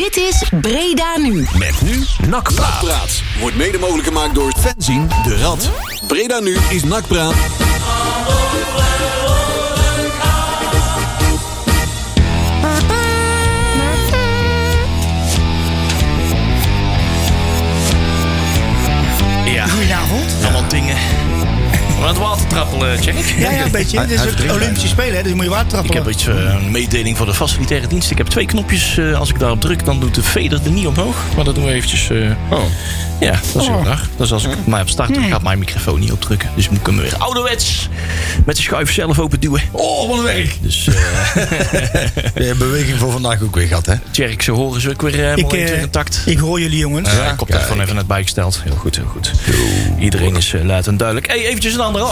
Dit is Breda Nu. Met nu Nakpraat. Nakpraat wordt mede mogelijk gemaakt door Fanzine de Rad. Breda nu is Nakpraat. Ja, Goedenavond. allemaal dingen. Het water trappelen, check. Ja, ja, een beetje. Hij- Dit hij is drinkt Olympische Spelen, hè, dus moet je water Ik heb iets, eh, een mededeling voor de facilitaire dienst. Ik heb twee knopjes. eh, als ik daarop druk, dan doet de veder er niet omhoog. Maar dat doen we eventjes. eh, Oh. Ja, dat is heel Oh. raar. Dus als ik mij op start druk, gaat mijn microfoon niet opdrukken. Dus moet ik hem weer ouderwets met de schuif zelf open duwen. Oh, wat een werk. Dus eh Je hebt beweging voor vandaag ook weer gehad, hè? Tjerk, ze horen ze ook weer eh Ik, mooi eh, intact. ik hoor jullie jongens. Ja, ik heb telefoon even net bijgesteld. Heel goed, heel goed. Iedereen is uh, luid en duidelijk. Hey, eventjes een andere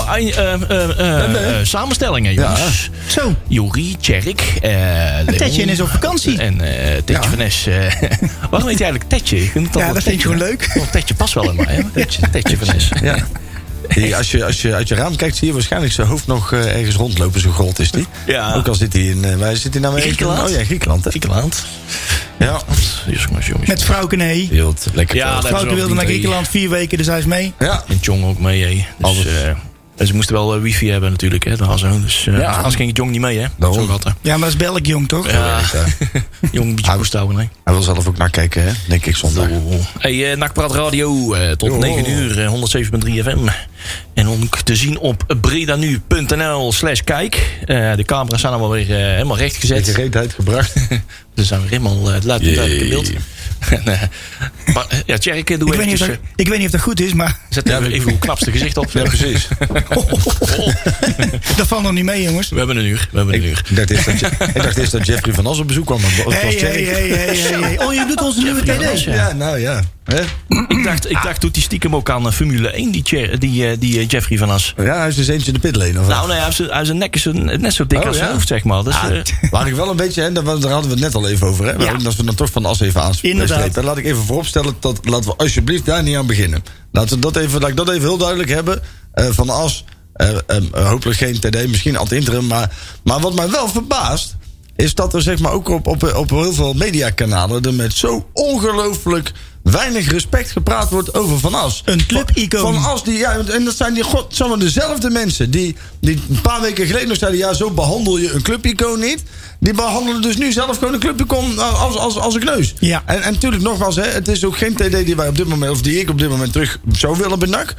samenstellingen, jongens. Zo. Jori, Tjerk, uh, Tetje is op vakantie. En uh, Tetje Ja. van Es. Uh, waarom heet je eigenlijk Tetje? Je Ja, dat vind Tetje- gewoon leuk. Oh, Tetje past wel in mij, hè? Tetje, Tetje van Es. Ja. Die, als, je, als je uit je raam kijkt, zie je waarscheinlijk zijn hoofd nog eh, ergens rondlopen. Zo groot is die. Ja. Ook al zit hij in... eh, waar zit hij nou mee? Griekenland. Oh ja, Griekenland, hè? Griekenland. Ja. Jongens, jongens. Met Frauke nee. Heel lekker. Ja, Frauke wilde naar. Griekenland vier weken, dus hij is mee. ja. En Jong ook mee, hè. Dus, Alles. eh, en ze moesten wel eh, wifi hebben natuurlijk, hè. Daar zo. Dus uh, Ja. anders ging Jong niet mee, hè. Daarom. Zo. Ja, maar dat is België jong, toch? Ja, Jong een beetje hè. Hij wil zelf ook naar kijken, hè? Denk ik zondag. Hey, uh, Nakpraat Radio uh, tot Jo. 9 uur, uh, 107.3 FM. En ook te zien op bredanu.nl slash kijk. Uh, de camera's zijn allemaal weer uh, helemaal recht De gezet. gereedheid gebracht. Ze zijn weer helemaal uh, luid en duidelijk in beeld. Maar, uh, ja, Tjerk, doe Ik weet, niet of dat, ik weet niet of dat goed is, maar Zet even, even uw knapste gezicht op. Ja, precies. dat valt nog niet mee, jongens. We hebben een uur. We hebben een uur. Ik dacht eerst dat, je- ik dacht eerst dat Jeffrey van As op bezoek kwam. maar het was Hey, hey, hey, hey. Oh, je doet onze nieuwe Jeffrey van TD. As, ja. Ja, nou ja. Hè? Ik dacht, ik dacht doet hij stiekem ook aan uh, Formule 1, die, die, uh, die uh, Jeffrey van As. Ja, hij is dus eentje in de pitlane. Of? Nou, nee, hij zijn- hij zijn nek is een- net zo dik Oh, als zijn ja. hoofd, zeg maar. Dus, Ah, uh, laat ik wel een beetje, hè, daar, daar hadden we het net al even over. Hè? Ja. Als we dan toch van As even Inderdaad. aanspreken. Laat ik even vooropstellen dat laten we alsjeblieft daar niet aan beginnen. Laten we dat even, laat ik dat even heel duidelijk hebben. Eh, van As, eh, eh, hopelijk geen TD, misschien ad interim. Maar, maar wat mij wel verbaast, is dat er zeg maar ook op, op, op heel veel mediakanalen er met zo ongelooflijk weinig respect gepraat wordt over Van As. Een clubicoon. Van As, die, ja, en dat zijn die dezelfde mensen die, die een paar weken geleden nog zeiden: ja, zo behandel je een clubicoon niet. Die behandelen dus nu zelf gewoon een clubicoon als, als, als een kneus. Ja. En, en natuurlijk, nogmaals, hè, het is ook geen TD die wij op dit moment, of die ik op dit moment terug zou willen benak.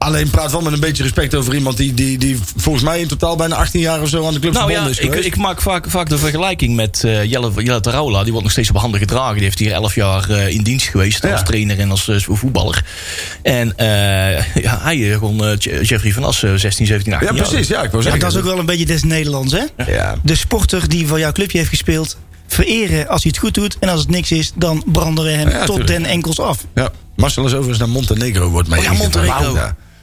Alleen praat wel met een beetje respect over iemand die, die, die volgens mij in totaal bijna 18 jaar of zo aan de club Nou verbonden ja, is ik, ik maak vaak, vaak de vergelijking met uh, Jelle, Jelle. Die wordt nog steeds op handen gedragen. Die heeft hier elf jaar uh, in dienst geweest Ja. als trainer en als uh, voetballer. En uh, ja, hij gewoon Jeffrey van As 16, 17, 18 ja, jaar. precies. Ja, ik wil Ja, zeggen. dat is ook wel een beetje des Nederlands, hè? Ja. De sporter die voor jouw clubje heeft gespeeld... vereren als hij het goed doet. En als het niks is, dan branden we hem Ja, tot tuurlijk. den enkels af. Ja, Marcel is overigens naar Montenegro, wordt mij Oh ja. Montenegro.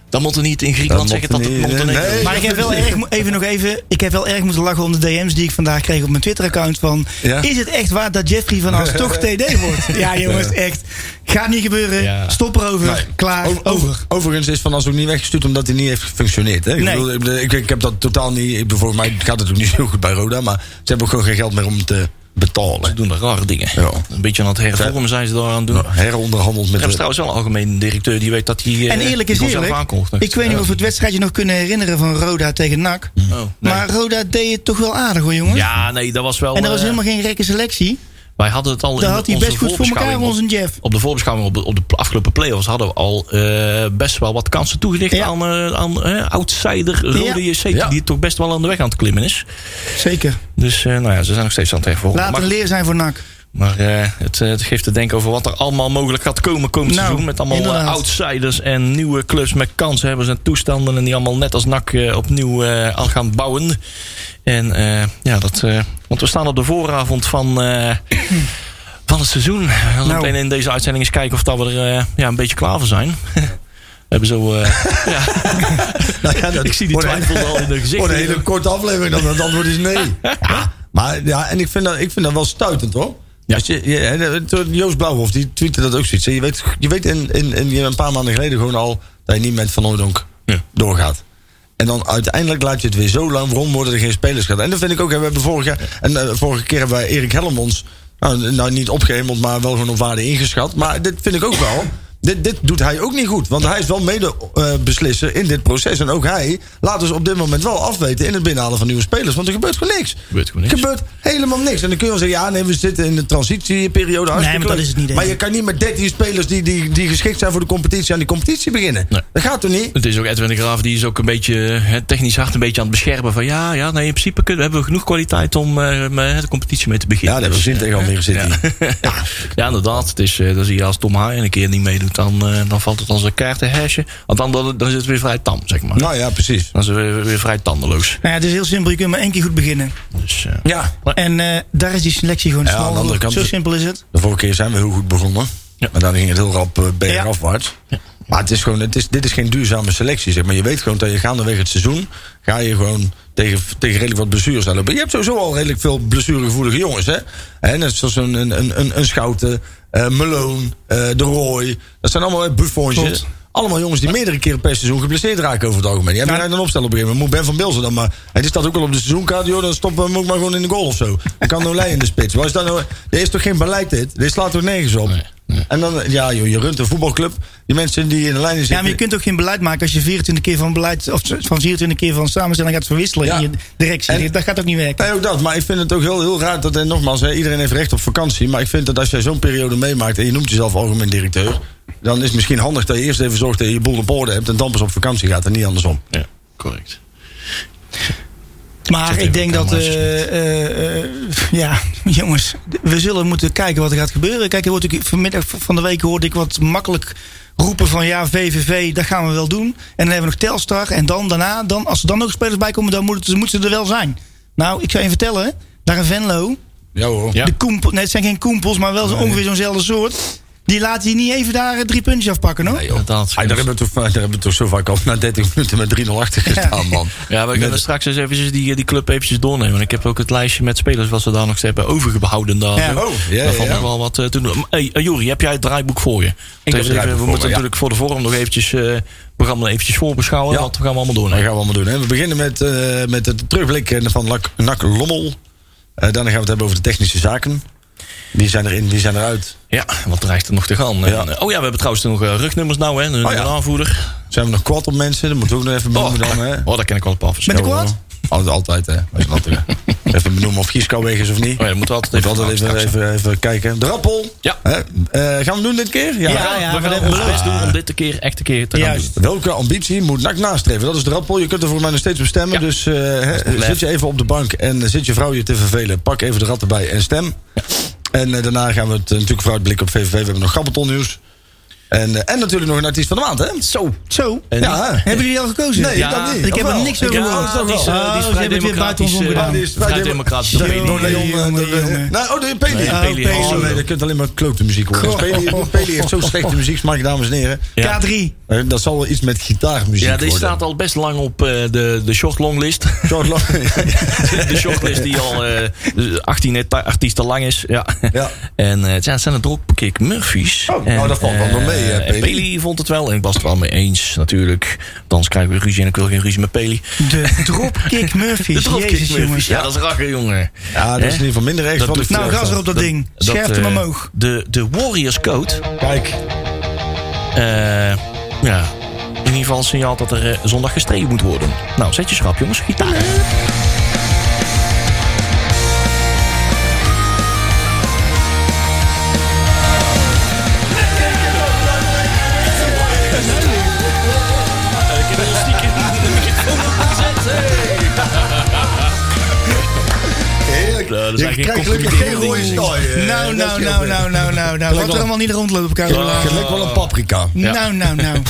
Dan moet er niet in Griekenland zeggen dat het moet nee. Maar ik heb wel erg, even nog even, ik heb wel erg moeten lachen om de DM's die ik vandaag kreeg op mijn Twitter-account. Van, Ja? is het echt waar dat Jeffrey van As toch TD wordt? Ja jongens, echt. Gaat niet gebeuren. Ja. Stop erover. Nee. Klaar. Over- over. Overigens is Van As ook niet weggestuurd omdat hij niet heeft gefunctioneerd. Hè? Ik, Nee. bedoel, ik, ik, ik heb dat totaal niet. Ik, bedoel, volgens mij gaat het ook niet zo goed bij Roda. Maar ze hebben ook gewoon geen geld meer om te betalen. Ze doen er rare dingen. Ja. Een beetje aan het hervormen zijn ze daar aan het doen. Nou, heronderhandeld We met hebben de, trouwens wel een algemeen directeur die weet dat hij. eh, En eerlijk is eerlijk, aankondigt. ik weet niet of we het wedstrijdje nog kunnen herinneren van Roda tegen NAC. Oh, nee. Maar Roda deed het toch wel aardig hoor jongens. Ja, nee, dat was wel. En er was eh, helemaal geen rekke selectie. Wij hadden het al Daar in had hij onze best goed voor elkaar, onze Jeff. op de voorbeschouwing op de, op de afgelopen play-offs hadden we al eh, best wel wat kansen toegedicht Ja. aan, eh, aan eh, outsider Rode Ja. JC, Ja. die toch best wel aan de weg aan het klimmen is. Zeker. Dus eh, nou ja, ze zijn nog steeds aan het hervormen. Laat Maar, een leer zijn voor NAC. maar het, het geeft te denken over wat er allemaal mogelijk gaat komen komend Nou, seizoen. Met allemaal inderdaad. outsiders en nieuwe clubs met kansen hebben ze en toestanden. En die allemaal net als NAC eh, opnieuw eh, al gaan bouwen. En eh, ja, dat, eh, want we staan op de vooravond van... eh, van het seizoen. We gaan Nou. meteen in deze uitzending eens kijken of dat we er ja, een beetje klaar voor zijn. We hebben zo... eh, ja, Nou ja, dat ik zie die twijfel al in de Wordt gezichten. een hele korte aflevering, dan het antwoord is nee. Ja, maar ja, en ik vind dat, ik vind dat wel stuitend hoor. Ja. Als je, je, Joost Blauwhof, die tweette dat ook zoiets. Je weet, je weet in, in, in, een paar maanden geleden gewoon al dat je niet met Van Hooydonk Ja. doorgaat. En dan uiteindelijk laat je het weer zo lang. Waarom worden er geen spelers gehad? En dat vind ik ook. We hebben vorig jaar, en eh, vorige keer hebben wij Erik Helmons Nou, nou, niet opgehemeld, maar wel gewoon op waarde ingeschat. Maar dit vind ik ook wel. Dit, dit doet hij ook niet goed. Want hij is wel mede-beslisser in dit proces. En ook hij laat dus op dit moment wel afweten in het binnenhalen van nieuwe spelers. Want er gebeurt gewoon niks. Gebeurt gewoon niks. Er gebeurt helemaal niks. En dan kun je wel zeggen, ja, nee, we zitten in de transitieperiode. hartstikke maar dat is het niet, Maar je kan niet met 13 spelers die, die, die geschikt zijn voor de competitie aan die competitie beginnen. Nee. Dat gaat toch niet? Het is ook Edwin de Graaf, die is ook een beetje het technisch hart een beetje aan het beschermen. Van ja, ja nee, in principe kunnen, hebben we genoeg kwaliteit om eh, met de competitie mee te Ja, beginnen. dat hebben we Dus, zin tegen Almere City. ja. ja, inderdaad. Het is, eh, dan zie je als Tom Haaien een keer niet meedoet, dan, eh, dan valt het als een kaarten hesje. Want dan, dan, is het weer vrij tam, zeg maar. Nou ja, precies. Dan is het weer, weer vrij tandeloos. Nou ja, het is heel simpel. Je kunt maar één keer goed beginnen. Dus, eh, Ja, En eh, daar is die selectie gewoon Ja, snel aan de andere voor. kant- Zo simpel is het. De vorige keer zijn we heel goed begonnen. Ja. Maar dan ging het heel rap uh, bergafwaarts. Maar het is gewoon, het is, dit is geen duurzame selectie. Zeg maar. Je weet gewoon dat je gaandeweg het seizoen... ga je gewoon tegen, tegen redelijk wat blessures aanlopen. Je hebt sowieso al redelijk veel blessuregevoelige jongens. Hè? En net zoals een, een, een, een, een Schouten, eh Meloon, eh De Roy. Dat zijn allemaal Buffonsjes. Klopt. Allemaal jongens die meerdere keren per seizoen geblesseerd raken over het algemeen. Die hebben Ja. dan opstellen op een gegeven moment. Ben van Bilzen dan maar. En die staat ook al op de seizoenkaart. Joh, dan stoppen we hem ook maar gewoon in de goal of zo. Dan kan Nolij in de spits. Waar is dat nou? Er is toch geen beleid dit? Dit slaat toch nergens op? Nee. En dan, ja joh, je runt een voetbalclub. Die mensen die in de lijnen Ja, zitten. maar je kunt ook geen beleid maken als je 24 keer van beleid of van 24 keer van samenstelling gaat verwisselen Ja. in je directie. En- dat gaat ook niet werken. Nee, ook dat. Maar ik vind het ook heel, heel raar dat, en nogmaals, hè, iedereen heeft recht op vakantie. Maar ik vind dat als jij zo'n periode meemaakt en je noemt jezelf algemeen directeur. dan is het misschien handig dat je eerst even zorgt dat je je boel op orde hebt. en dan pas op vakantie gaat en niet andersom. ja, correct. Maar ik denk dat, eh, eh, eh, ja, jongens, we zullen moeten kijken wat er gaat gebeuren. Kijk, er wordt ook vanmiddag van de week hoorde ik wat makkelijk roepen van ja, VVV, dat gaan we wel doen. En dan hebben we nog Telstar. En dan daarna, dan, als er dan nog spelers bij komen, dan moeten, ze- moeten ze er wel zijn. Nou, ik zou je vertellen, daar in Venlo, Ja hoor. Ja. de koempel, nee, het zijn geen koempels, maar wel zo ongeveer zo'nzelfde soort. Die laten je niet even daar eh, drie puntjes afpakken, hoor. Inderdaad. Ah, daar, hebben we toch, daar hebben we toch zo vaak al na 30 minuten met 3-0 achter gestaan, man. Ja, we kunnen straks eens eventjes die, die club eventjes doornemen. Ik heb ook het lijstje met spelers wat ze daar nog hebben overgehouden. Daar. Ja. Oh, ja, Daar valt nog wel wat eh, te doen. Hey, eh, Juri, heb jij het draaiboek voor je? heb Even het draaiboek we voor moeten me, natuurlijk voor de vorm nog eventjes eh programma eventjes voorbeschouwen. Ja. Wat we gaan we allemaal doen. Dat hè? gaan we allemaal doen. Hè. We beginnen met, eh, met het terugblik van Lak- NAC Lommel. Eh, daarna gaan we het hebben over de technische zaken. Wie zijn erin, wie zijn eruit? Ja, wat dreigt er nog te gaan? Ja. eh, oh ja, we hebben trouwens nog eh, rugnummers nou, hè? Een, Oh ja. een aanvoerder. Zijn we nog kwad op mensen? Dat moeten we ook nog even Oh, benoemen dan. Hè. oh, daar ken ik wel een paar van. Met de Oh, quad? Altijd, altijd hè. Wij zijn altijd, even benoemen of Gieskouwweg is of niet. ja, dat moeten we altijd Even, altijd even, even, even kijken. De rappel. Ja. Eh, gaan we doen dit keer? Ja, we we gaan ons best doen om dit een keer echt een keer te gaan doen. Welke ambitie moet NAC nastreven? Dat is de rappel. Je kunt er voor mij nog steeds op stemmen. Ja. Dus eh, hè, zit je even op de bank en zit je vrouw je te vervelen. Pak even de rat erbij en stem. En eh, daarna gaan we het eh, natuurlijk vooruitblikken op VVV. We hebben nog Gabbelton nieuws. En, eh, en natuurlijk nog een artiest van de maand, hè? Zo. Zo, En Ja, hebben jullie al gekozen? Nee, Ja, dat niet. ik heb er niks Ik over gehoord. die is, eh, Oh, die is vrij democratisch. omgedaan. die is vrij vrij demo- democratisch. Door Leon, jongen, door de-. Nou, oh, de Peli. Nee, Oh, nee, dat kunt alleen maar klote muziek horen. Peli, Peli heeft zo slechte muzieksmaak, dames en heren. Ja. K3. Eh, Dat zal wel iets met gitaarmuziek Ja, die staat al best lang op eh, de, de short long list. Lo- de shortlist die al eh, 18 eta- artiesten lang is. Ja. Ja. En eh, het zijn een dropkick Murphys. Oh, nou, dat valt wel nog mee, eh, en Peli. Peli vond het wel. En ik was het wel mee eens, natuurlijk. Dan krijgen we ruzie en ik wil geen ruzie met Peli. De Dropkick Murphys. De dropkick Jezus, Murphys. jongens. Ja, dat is rakker, jongen. Ja, dat is in ieder geval minder rechts. Nou, verwacht gas had. erop dat ding. Dat, Scherp hem eh, omhoog. De, de Warriors Code. Kijk, eh, ja, in ieder geval een signaal dat er eh, zondag gestreden moet worden. Nou, zet je schrap, jongens. Gitaar. Nou, dat je krijgt gelukkig geen rode stooi. eh, Nou, nou, nou, weer. nou, nou, nou, nou. Wat wel- er allemaal niet rondlopen op elkaar. Je te lijkt wel een paprika. Nou, nou, nou.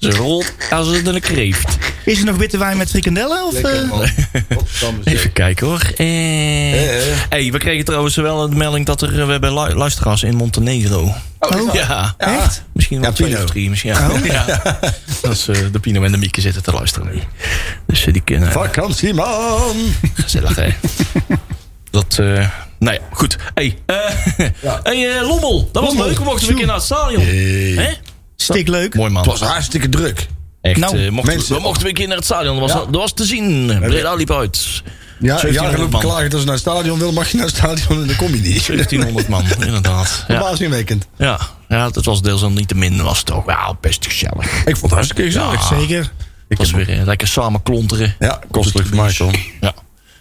Ze rolt als het een kreeft. Is er nog witte wijn met frikandellen? Of, Lekker, eh? Even kijken hoor. Eh, eh. Hey, we kregen trouwens wel een melding dat er, eh, we hebben lu- luisteraars in Montenegro. Oh, Ja. echt? Misschien wel Ja, twee of drie. Misschien, ja. ja. Dat is eh, de Pino en de Mieke zitten te luisteren. mee. Dus eh, die kunnen... Vakantie, man. Gezellig, hè? Dat, eh nou ja, goed. Hey, eh hey eh, Lommel. Dat was Lommel. leuk. We mochten weer een keer naar het stadion. Hey. Hè? Stik leuk. Mooi man. Het was hartstikke druk. Echt, Nou, eh, mochten, mensen- we mochten weer een keer naar het stadion. Dat was, Ja. dat was te zien. Breda liep uit. Ja, ja 1700 lopen man. klagen dat ze naar het stadion willen, mag je naar het stadion en dan kom je niet. 1700 man, inderdaad. Ja. Verbazingwekkend. Ja. ja, dat was deels dan niet te min. Was toch wel best gezellig. Ik vond het hartstikke gezellig. Ja. Zeker. Het was weer eh, lekker samen klonteren. Ja, kostelijk gemaakt dan. Ja,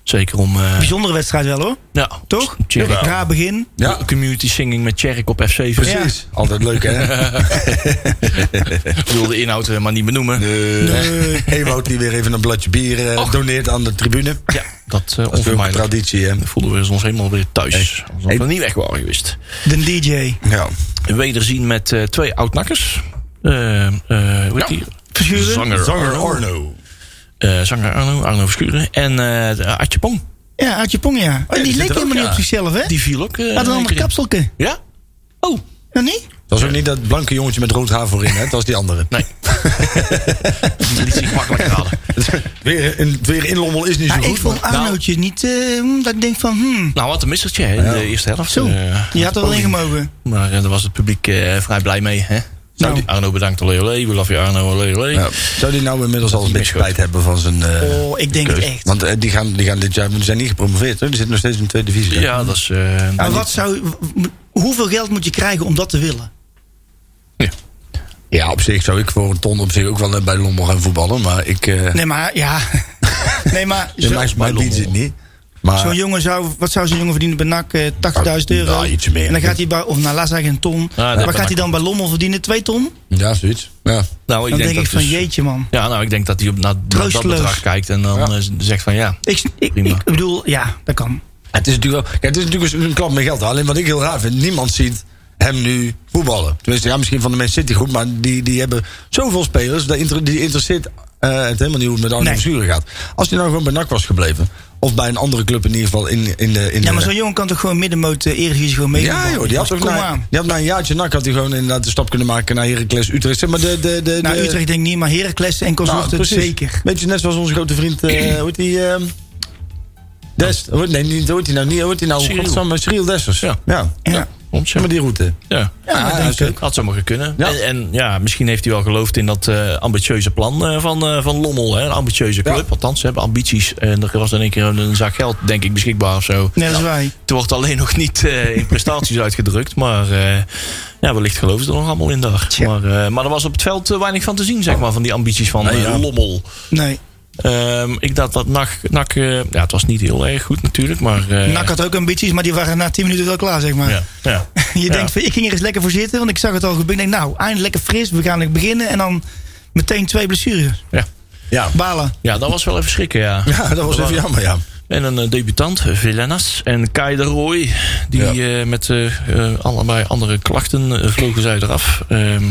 zeker om... eh, Bijzondere wedstrijd wel hoor. ja, Toch? Tjerk. Raar begin. Ja, Community singing met Tjerk op F7. precies. Altijd leuk, hè? Ik wil de inhoud eh, maar niet benoemen. Uh, Ewout die weer even een bladje bier eh, doneert aan de tribune. Ja, dat uh, Dat is een traditie, hè? Dan voelden we ons helemaal weer thuis. Alsof Hey. we niet weg waren geweest. De DJ. Ja. Wederzien met eh, twee oud-nakkers. Eh, eh, hoe heet die? Zanger, Zanger Arno. Arno. Eh, zanger Arno, Arno Verschuren. En eh Atje Pong. Ja, Adje Pong ja. Oh, die die leek helemaal niet ja. op zichzelf hè? Die viel ook. eh, Had een ander kapselke. Ja? Oh, Ja niet? Dat was ook niet dat blanke jongetje met rood haar voorin, hè? Dat was die andere. nee. Die liet zich makkelijk raden. Weer, in, weer inlommel is niet zo Ja, goed. ik vond Arnootje niet eh, hm, dat ik denk van hmm. Nou, wat een missertje hè, in de eerste helft. Zo, die had er wel in gemogen. Maar eh, daar was het publiek eh, vrij blij mee. Hè? Nou. die- Arno bedankt, olé olé. We love you Arno, olé olé. Ja. Zou die nou inmiddels al een beetje spijt hebben van zijn... eh, Oh, ik denk het echt. Want eh, die, gaan, die gaan dit jaar... Die zijn niet gepromoveerd, hoor. Die zitten nog steeds in de tweede divisie. hè? Ja, dat is... Maar wat zou, hoeveel geld moet je krijgen om dat te willen? Ja, op zich zou ik voor een ton op zich ook wel bij Lommel gaan voetballen. Maar ik... eh Nee, maar ja. nee, maar zo- mijn, mijn biedt het niet. Maar zo'n jongen zou, wat zou zo'n jongen verdienen bij NAC? Eh, 80.000 euro. Nou, ietsje meer. En dan gaat hij bij, of nou laat zeggen een ton. Waar bij gaat hij dan bij Lommel verdienen? Twee ton? ja, zoiets. Ja. nou, ik Dan denk, denk dat ik van dus- jeetje man. Ja, nou, ik denk dat hij op, naar, naar dat bedrag kijkt en dan eh, zegt van ja. Ik, ik, Prima. ik bedoel, ja, dat kan. Het is natuurlijk, wel, het is natuurlijk een klap met geld. Alleen wat ik heel raar vind, niemand ziet hem nu voetballen. Tenminste, ja, misschien van de Man City groep, maar die, die hebben zoveel spelers. Inter, die interesseert eh, het helemaal niet hoe het met Arno Nee. Gaat. Als hij nou gewoon bij NAC was gebleven, of bij een andere club in ieder geval in, in de... In Ja, maar zo'n jongen kan toch gewoon middenmoot uh, Eredivisie gewoon mee. ja, joh, die had, ook na, die had na een jaartje NAC had hij gewoon inderdaad de stap kunnen maken naar Heracles Utrecht. Maar de, de, de, Nou, de- Utrecht denk ik niet, maar Heracles en Nou, Consorten precies. zeker. Beetje net zoals onze grote vriend, eh hoe heet die? Dest. Hoe- Nee, niet, heet die nou? Niet, heet die nou? Cyril. Godsamme, Cyril Dessers. Ja. ja. Ja. Om Zeg maar die route. Ja. Ja, dat Ja, denk. Had zomaar kunnen. Ja. En, en ja, misschien heeft hij wel geloofd in dat eh, ambitieuze plan eh, van, eh, van Lommel. Hè? Een ambitieuze club. Althans, ze hebben ambities. En er was in één keer een zak geld, denk ik, beschikbaar of zo. Net als wij. Het wordt alleen nog niet in prestaties uitgedrukt. Maar ja, wellicht geloven ze er nog allemaal in daar. Maar, maar er was op het veld weinig van te zien, zeg maar. Van die ambities van Nee. Lommel. Nee. Ehm, ik dacht dat NAC... NAC eh, ja, het was niet heel erg goed natuurlijk. Maar, eh, NAC had ook ambities, maar die waren na 10 minuten wel klaar, zeg maar. ja, ja. Je Ja. denkt van, ik ging er eens lekker voor zitten, want ik zag het al gebeuren. Ik denk, nou, eindelijk lekker fris, we gaan beginnen. En dan meteen twee blessures. Ja. Ja. Balen. ja, dat was wel even schrikken, ja. Ja, dat was even jammer, ja. En een eh, debutant, Villenas. En Kai de Roy. Die eh, met allebei andere klachten vlogen zij eraf. Ehm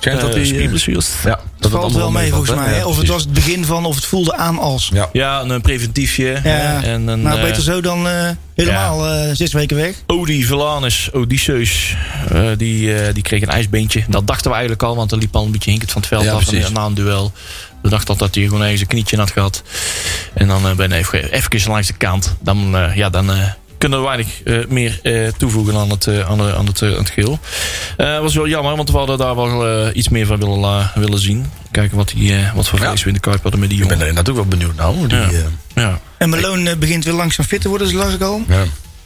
Schijnt dat eh, die... eh, spierblessures. ja, Dat het valt allemaal wel mee, volgens mij. Hè? of het was het begin van, of het voelde aan als. Ja. Ja, een preventiefje. Ja. hè, En een, nou, eh, beter zo dan eh, helemaal eh, zes weken weg. Odi Velanus, Odysseus, eh, die, eh, die kreeg een ijsbeentje. Dat dachten we eigenlijk al, want er liep al een beetje hinkend van het veld Ja, af precies. na een duel. We dachten al dat hij gewoon ergens een knietje had gehad. En dan eh, ben je even, even langs de kant. Dan, eh, ja, dan eh, kunnen we weinig eh, meer eh, toevoegen aan het, eh, aan, de- aan het, aan het geheel. Eh was wel jammer, want we hadden daar wel eh, iets meer van willen, willen zien. Kijken wat, die, eh, wat voor Ja. vlees we in de kuip hadden met die Ik ben jongen. er inderdaad ook wel benieuwd naar. Die, Ja. eh, Ja. En Malone begint weer langzaam fit te worden, zo las ik al. ja.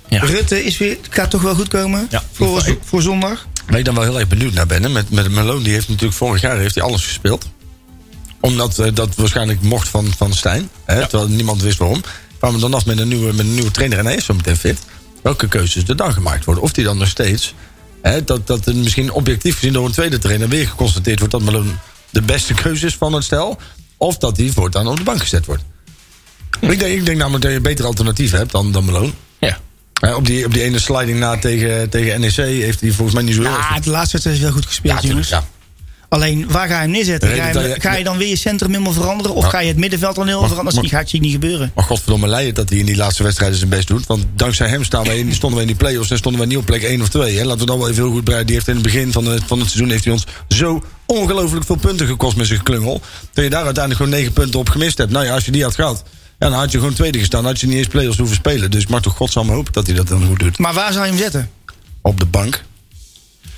Ja. Rutte is weer, gaat toch wel goed komen Ja. voor, voor zondag. Waar ik dan wel heel erg benieuwd naar ben. hè, Met, met Malone, die heeft natuurlijk vorig jaar heeft hij alles gespeeld. Omdat eh, dat waarschijnlijk mocht van, van Stijn. Hè, Terwijl niemand wist waarom. Kwamen we dan af met een, nieuwe, met een nieuwe trainer en hij is zo meteen fit. Welke keuzes er dan gemaakt worden. Of die dan nog steeds. Hè, dat, dat er misschien objectief gezien door een tweede trainer weer geconstateerd wordt dat Malone de beste keuze is van het stel. Of dat hij voortaan op de bank gezet wordt. Ik denk, ik denk namelijk dat je een beter alternatief hebt dan, dan Malone. Ja. Hè, op, die, op die ene sliding na tegen, tegen NEC heeft hij volgens mij niet zo heel Ja, erg de laatste wedstrijd is wel goed gespeeld, Ja, jongens. ja. Alleen, waar ga je hem neerzetten? De Ga je, ga dan weer je centrum helemaal veranderen? Of Ja. ga je het middenveld dan helemaal veranderen? Dat gaat je niet gebeuren. Maar godverdomme leiden dat hij in die laatste wedstrijden zijn best doet. Want dankzij hem staan wij in, stonden we in die play-offs en stonden wij niet op plek 1 of 2. Hè. Laten we dan wel even heel goed breiden. Die heeft in het begin van, het van het seizoen heeft hij ons zo ongelooflijk veel punten gekost met zijn geklungel. Dat je daar uiteindelijk gewoon 9 punten op gemist hebt. Nou ja, als je die had gehad, ja, dan had je gewoon tweede gestaan. Dan had je niet eens play-offs hoeven spelen. Dus ik mag toch godsamme hopen dat hij dat dan goed doet. Maar waar zou je hem zetten? Op de bank.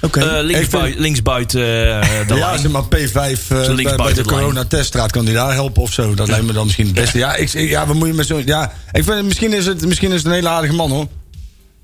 Oké. Eh, vind- linksbuiten eh, de ja, lijn. maar P5 eh, bij, bij buiten de de coronateststraat kan die daar helpen of zo. Dat lijkt me dan misschien het beste. Ja, ik, ja we moeten met zo. Ja, ik vind, misschien, is het, misschien is het een hele aardige man hoor.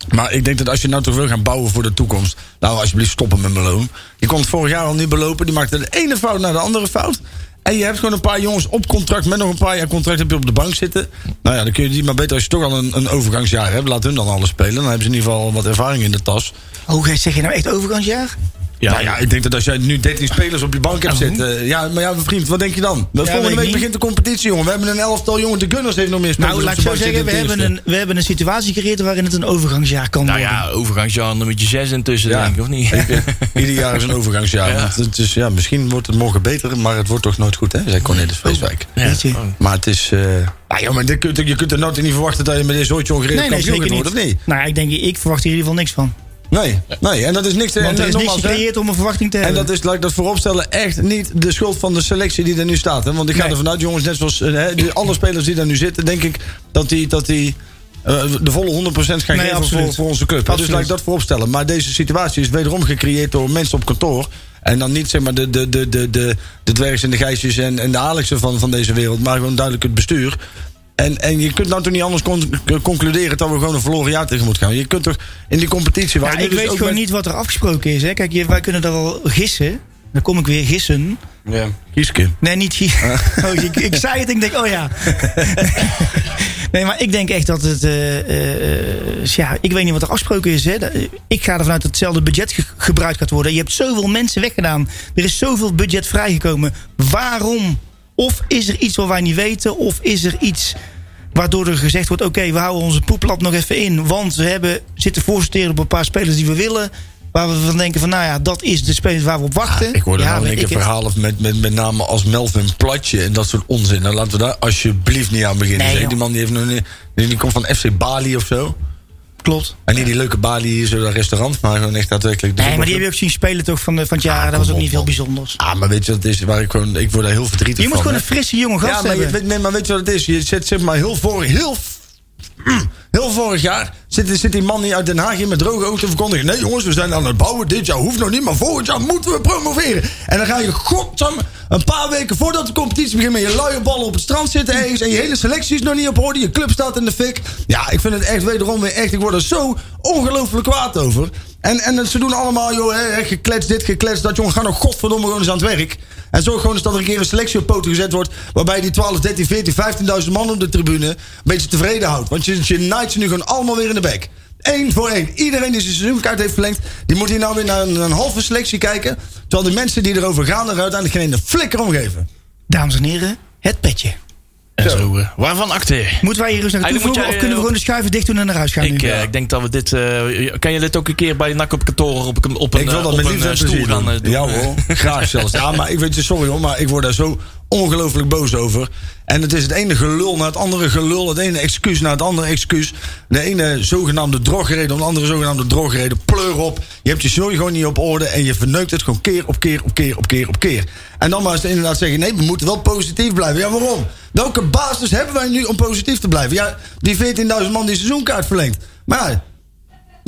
Maar ik denk dat als je nou toch wil gaan bouwen voor de toekomst. Nou, alsjeblieft stoppen met Meloon. Die kon het vorig jaar al niet belopen. Die maakte de ene fout naar de andere fout. En je hebt gewoon een paar jongens op contract. Met nog een paar jaar contract heb je op de bank zitten. Nou ja, dan kun je die maar beter als je toch al een, een overgangsjaar hebt. Laat hun dan alles spelen. Dan hebben ze in ieder geval wat ervaring in de tas. Oh, zeg je nou echt overgangsjaar? Ja, Nou ja, ik denk dat als jij nu 13 spelers op je bank hebt zitten. Ja, maar ja, vriend, wat denk je dan? weet Volgende week begint de competitie, jongen. We hebben een elftal, jongen. De Gunners heeft nog meer spelers. Nou, laat ik zo zeggen, we hebben, een, we hebben een situatie gecreëerd waarin het een overgangsjaar kan Nou worden. ja, overgangsjaar nummertje 6 intussen, Ja. denk ik, of niet? Ieder jaar is een overgangsjaar. Ja. Want het is, ja, misschien wordt het morgen beter, maar het wordt toch nooit goed, hè? Zei Cornelis Vreeswijk. Ja. Oh. Maar het is. eh nou ja, maar dit je kunt er nooit niet verwachten dat je met dit soortje ongereed nee, nee, kampioen worden, of niet? Nou, ik denk, ik verwacht hier in ieder geval niks van. Nee, nee, en dat is niks. Want en, er is niks gecreëerd om een verwachting te En hebben. dat is, laat ik dat vooropstellen, echt niet de schuld van de selectie die er nu staat. Hè? Want ik ga Nee. ervan uit, jongens, net zoals eh, hè, alle spelers die daar nu zitten, denk ik dat die, dat die eh, de volle 100% gaan Nee, geven absoluut. voor, voor onze club. hè. Dus laat ik dat vooropstellen. Maar deze situatie is wederom gecreëerd door mensen op kantoor. En dan niet zeg maar de, de, de, de, de, de dwergs en de geisjes en, en de Alexen van, van deze wereld, maar gewoon duidelijk het bestuur. En, en je kunt nou toch niet anders con- concluderen dat we gewoon een verloren jaar tegen moeten gaan. Je kunt toch in die competitie waar Ja, ik dus weet gewoon met- niet wat er afgesproken is. Hè. Kijk, je- wij kunnen daar wel gissen. Dan kom ik weer gissen. Ja, Gieske. Nee, niet gissen. Oh, ik, ik zei het en ik denk, oh ja. Nee, maar ik denk echt dat het... eh, eh, ja, ik weet niet wat er afgesproken is. Hè. Dat- Ik ga ervan uit dat hetzelfde budget ge- gebruikt gaat worden. Je hebt zoveel mensen weggedaan. Er is zoveel budget vrijgekomen. Waarom? Of is er iets wat wij niet weten? Of is er iets waardoor er gezegd wordt... oké, we houden onze poeplap nog even in. Want we hebben, zitten voorsorteren op een paar spelers die we willen... Waar we van denken van, nou ja, dat is de spelers waar we op wachten. Ik hoorde ja, nou één keer verhalen met, met, met name als Melvin Platje en dat soort onzin. Dan laten we daar alsjeblieft niet aan beginnen. Nee, die man die, heeft nog niet, die, die komt van FC Bali of zo. Klopt. En niet die leuke Bali hier, zo dat restaurant, maar gewoon echt daadwerkelijk. Nee, maar die heb je ook zien spelen toch van, van het jaar. Ah, dat was ook niet op, veel bijzonders. Ah, maar weet je wat het is? Waar ik gewoon, ik word daar heel verdrietig Je moet van. gewoon hè. een frisse jonge gast Ja, maar, hebben. nee, maar weet je wat het is? Je zit zeg maar heel vorig, heel, heel vorig jaar zit, zit die man hier uit Den Haag hier met droge ogen te verkondigen. Nee jongens, we zijn aan het bouwen. Dit jaar hoeft nog niet, maar volgend jaar moeten we promoveren. En dan ga je godsamme een paar weken voordat de competitie begint met je luie ballen op het strand zitten ergens. En je hele selectie is nog niet op orde. Je club staat in de fik. Ja, ik vind het echt wederom weer echt. Ik word er zo ongelooflijk kwaad over. En, en ze doen allemaal, joh, hè, hè, geklets dit, geklets dat. Jongen, ga nog godverdomme gewoon eens aan het werk. En zorg gewoon eens dat er een keer een selectie op poten gezet wordt. Waarbij die 12, 13, 14, 15.000 man op de tribune een beetje tevreden houdt. Want je, je ze nu gewoon allemaal weer in de bek. Eén voor één. Iedereen die zijn seizoenkaart heeft verlengd, die moet hier nou weer naar een, een halve selectie kijken. Terwijl de mensen die erover gaan er uiteindelijk geen ene flikker om geven. Dames en heren, het petje. En zo, eh, waarvan acte? Moeten wij hier eens naartoe voegen jij, of kunnen we eh, gewoon de schuiven dicht doen en naar huis gaan Ik, nu? eh, ik denk dat we dit. eh, kan je dit ook een keer bij NAC op kantoor op, een- op een, Ik wil dat op met een liefde en stoel plezier gaan doen. doen? Ja hoor, graag zelfs. Ja, maar ik weet je, sorry hoor, maar ik word daar zo ongelooflijk boos over. En het is het ene gelul naar het andere gelul. Het ene excuus naar het andere excuus. De ene zogenaamde drogreden, de andere zogenaamde drogreden. Pleur op. Je hebt je sorry gewoon niet op orde. En je verneukt het gewoon keer op keer op keer op keer op keer. En dan maar eens inderdaad zeggen: nee, we moeten wel positief blijven. Ja, waarom? Welke basis hebben wij nu om positief te blijven? Ja, die 14.000 man die seizoenkaart verlengt. Maar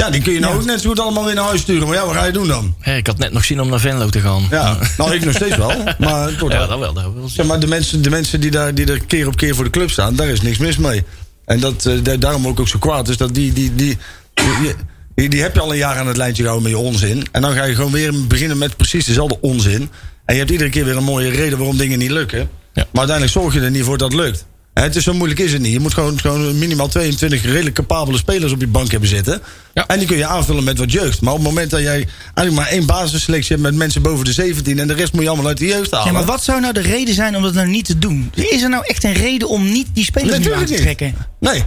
ja, die kun je nou Ja. ook net zo goed allemaal weer naar huis sturen. Maar ja, wat ga je doen dan? Ik had net nog zin om naar Venlo te gaan. Ja, nou ik nog steeds wel. Maar, Ja, dat wel. Dat wel. zeg maar de mensen, de mensen die, daar, die er keer op keer voor de club staan, daar is niks mis mee. En dat, eh, da- daarom ook, ook zo kwaad is dat die, die, die, die, die, die heb je al een jaar aan het lijntje gehouden met je onzin. En dan ga je gewoon weer beginnen met precies dezelfde onzin. En je hebt iedere keer weer een mooie reden waarom dingen niet lukken. Maar uiteindelijk zorg je er niet voor dat het lukt. Het is zo moeilijk is het niet. Je moet gewoon, gewoon minimaal 22 redelijk capabele spelers op je bank hebben zitten. Ja. En die kun je aanvullen met wat jeugd. Maar op het moment dat jij eigenlijk maar één basisselectie hebt met mensen boven de 17 en de rest moet je allemaal uit de jeugd halen. Ja, maar wat zou nou de reden zijn om dat nou niet te doen? Is er nou echt een reden om niet die spelers nu aan te niet. trekken? Nee,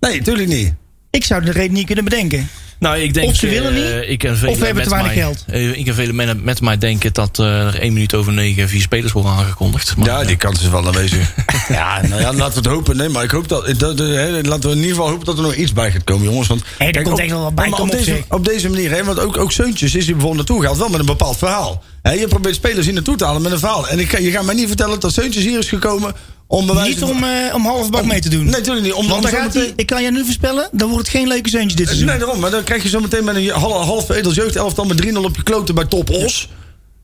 nee, natuurlijk niet. Ik zou de reden niet kunnen bedenken. Nou, ik denk, Of ze willen eh, niet, ik en of we hebben te met weinig mij, geld. eh, ik en vele men- met mij denken dat eh, er één minuut over negen vier spelers worden aangekondigd. Maar, Ja, die kans is wel aanwezig. ja, nou ja, laten we het hopen. Nee, maar ik hoop dat, dat, laten we in ieder geval hopen dat er nog iets bij gaat komen, jongens. Want, Hé, er komt echt wel wat bij, maar op, op, deze, op deze manier, hè, want ook, ook Seuntjes is hier bijvoorbeeld naartoe gehaald, wel met een bepaald verhaal. Hè, je probeert spelers hier naartoe te halen met een verhaal. En ik, je gaat mij niet vertellen dat Seuntjes hier is gekomen Om Niet om, eh, om half bak mee te doen. Nee, natuurlijk niet. Om, Want dan gaat ik kan je nu voorspellen, dan wordt het geen leuke zeuntje dit seizoen. Nee, daarom. Maar dan krijg je zo meteen met een half, half edels jeugdelftal met 3-0 op je kloten bij Top Os.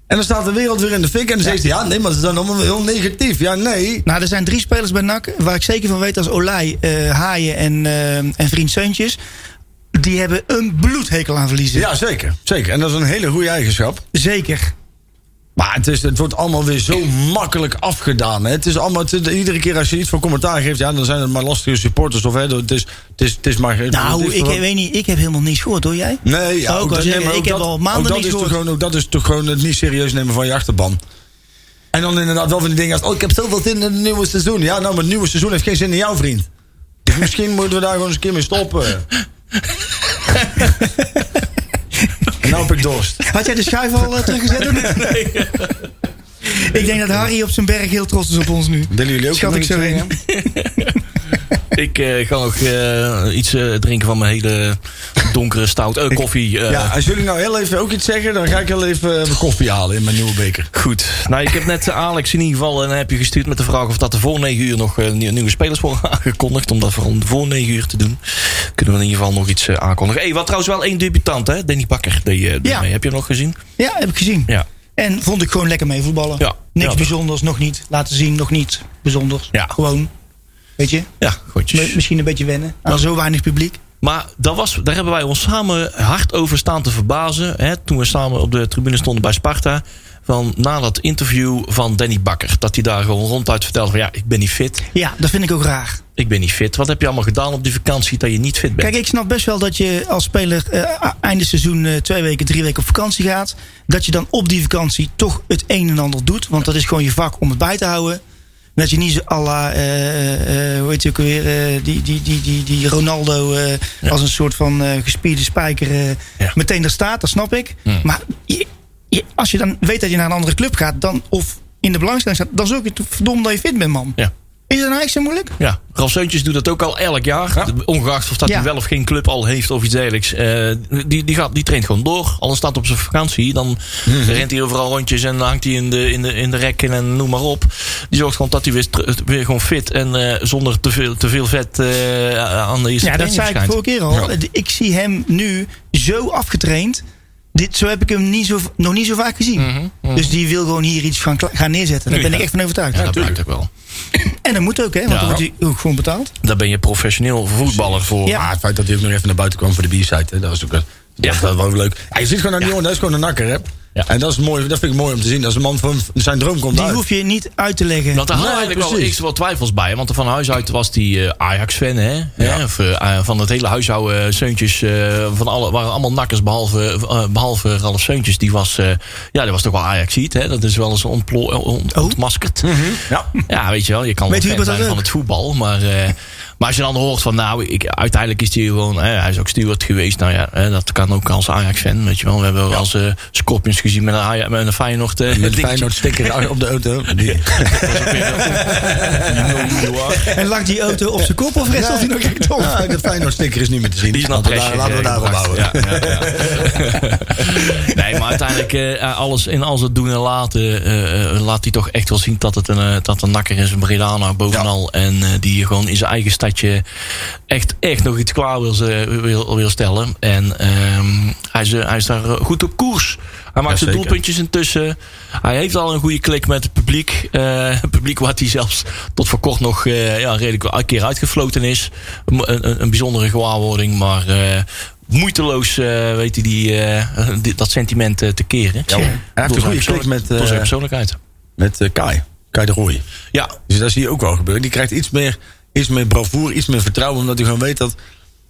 En dan staat de wereld weer in de fik. En dan zegt hij, ja, nee, maar is dan allemaal heel negatief. Ja, nee. Nou, er zijn drie spelers bij NAC waar ik zeker van weet als Olij, eh, Haaien en, eh, en Vriend Seuntjes. Die hebben een bloedhekel aan verliezen. Ja, zeker. Zeker. En dat is een hele goede eigenschap. Zeker. Maar het, is, het wordt allemaal weer zo makkelijk afgedaan. Hè. Het is allemaal, het iedere keer als je iets voor commentaar geeft, ja, dan zijn het maar lastige supporters. Of, hè, het, is, het, is, het is maar. het Nou, is ik gewoon- weet niet, ik heb helemaal niets gehoord hoor jij? Nee, ja, ook dat- maar ik heb al maanden dat niets is toch gehoord. gewoon, ook dat is toch gewoon het niet serieus nemen van je achterban. En dan inderdaad wel van die dingen als... Oh, ik heb zoveel zin in het nieuwe seizoen. Ja, nou, maar het nieuwe seizoen heeft geen zin in jou, vriend. Dus misschien moeten we daar gewoon eens een keer mee stoppen. nou heb ik dorst. Had jij de schuif al eh, teruggezet? Nee. ik denk dat Harry op zijn berg heel trots is op ons nu. Willen jullie ook Schat ik zo in. Ik eh, ga nog eh, iets eh, drinken van mijn hele donkere stout koffie. Ja, als jullie nou heel even ook iets zeggen... dan ga ik heel even mijn koffie halen in mijn nieuwe beker. Goed. Nou, ik heb net Alex in ieder geval een appje gestuurd met de vraag of dat er voor 9 uur nog nieuwe spelers worden aangekondigd. Om dat voor, voor 9 uur te doen. Kunnen we in ieder geval nog iets aankondigen. Hey, wat trouwens wel één debutant, hè? Danny Bakker. Die, die Ja. mee. Heb je hem nog gezien? Ja, heb ik gezien. Ja. En vond ik gewoon lekker mee voetballen. Ja. Niks Ja. bijzonders, nog niet. Laten zien, nog niet bijzonders. Ja. Gewoon, weet je, Ja, goedjes. mi- misschien een beetje wennen aan zo weinig publiek. Maar dat was, daar hebben wij ons samen hard over staan te verbazen. Hè, toen we samen op de tribune stonden bij Sparta. Van, na dat interview van Danny Bakker. Dat hij daar gewoon ronduit vertelde van ja, ik ben niet fit. Ja, dat vind ik ook raar. Ik ben niet fit. Wat heb je allemaal gedaan op die vakantie dat je niet fit bent? Kijk, ik snap best wel dat je als speler eh, einde seizoen eh, twee weken, drie weken op vakantie gaat. Dat je dan op die vakantie toch het een en ander doet. Want dat is gewoon je vak om het bij te houden. Dat je niet à la, eh, eh, hoe heet je ook weer, eh, die, die, die, die, die Ronaldo eh, als een soort van eh, gespierde spijker eh, Ja. meteen daar staat. Dat snap ik. Maar je, je- als je dan weet dat je naar een andere club gaat, dan, of in de belangstelling staat, dan zorg je toch verdomd dat je fit bent, man. Ja. Is dat nou echt zo moeilijk? Ja, Ralf Seuntjes doet dat ook al elk jaar. Ongeacht of dat Ja. hij wel of geen club al heeft of iets dergelijks. Eh, die, die, gaat, die traint gewoon door. Al staat op zijn vakantie. Dan Mhm. rent hij overal rondjes en dan hangt hij in de, in, de, in de rekken en noem maar op. Die zorgt gewoon dat hij weer, weer gewoon fit en eh, zonder te veel, te veel vet eh, aan de eerste Ja, dat zei ik verschijnt. vorige keer al. Ik zie hem nu zo afgetraind. Dit, zo heb ik hem niet zo, nog niet zo vaak gezien. Dus die wil gewoon hier iets gaan, gaan neerzetten. Daar ben Ja. ik echt van overtuigd. Ja, dat blijkt ook wel. en dat moet ook, hè? Want Ja. dan wordt hij ook gewoon betaald. Daar ben je professioneel voetballer voor. Ja. Maar het feit dat hij ook nog even naar buiten kwam voor de B-site, dat was ook, dat was wel leuk. Ja, je ziet gewoon aan die jongen, dat is gewoon een nakker, hè. Ja. En dat, is mooi, dat vind ik mooi om te zien. Als een man van zijn droom komt Die uit. hoef je niet uit te leggen. Want daar hadden we Nee, eigenlijk wel precies. iets wat twijfels bij. Want van huis uit was die eh, Ajax-fan. Hè? Hè? Of, eh, van het hele huishouden, eh, Seuntjes. eh, van alle, waren allemaal nakkers behalve, eh, behalve Ralf Seuntjes. Die was, eh, ja, die was toch wel Ajax-ziet. hè? Dat is wel eens ontplo- ont- ontmaskerd. Ja. Ja, weet je wel. Je kan wel fan zijn van het voetbal. Maar, eh, maar als je dan hoort van, nou, ik, uiteindelijk is hij gewoon... Hè, hij is ook steward geweest. Nou ja, hè, dat kan ook als Ajax-fan. Weet je wel. We hebben wel eens eh, Scorpions gezien met een, Ajax- met een Feyenoord eh, Met een dingetje. Feyenoord sticker op de auto. Die, En lag die auto op zijn kop of rest of hij nog echt op? ja, de Feyenoord sticker is niet meer te zien. Die is naar laten we, laten we daarop houden. Ja, ja, ja. nee, maar uiteindelijk, eh, alles in alles het doen en laten, laat hij toch echt wel zien dat het een, dat een nakker is, een Bredana bovenal. En eh, die gewoon in zijn eigen stadje echt, echt nog iets klaar wil, ze- wil, wil stellen. En ehm, hij, is, eh, hij is daar eh, goed op koers. Hij maakt zijn doelpuntjes intussen. Hij heeft al een goede klik met het publiek. Eh, het publiek wat hij zelfs tot voor kort nog eh, ja, redelijk een keer uitgefloten is. Een, een, een bijzondere gewaarwording, maar eh, moeiteloos eh, weet hij die, eh, die- dat sentiment eh, te keren. Ja. Hij heeft een goede klik met, door zijn eh, persoonlijkheid. met eh, Kai. Kai de Rooij. Ja, Dus dat zie je ook wel gebeuren. Die krijgt iets meer, iets meer bravoure, iets meer vertrouwen. Omdat hij gewoon weet dat.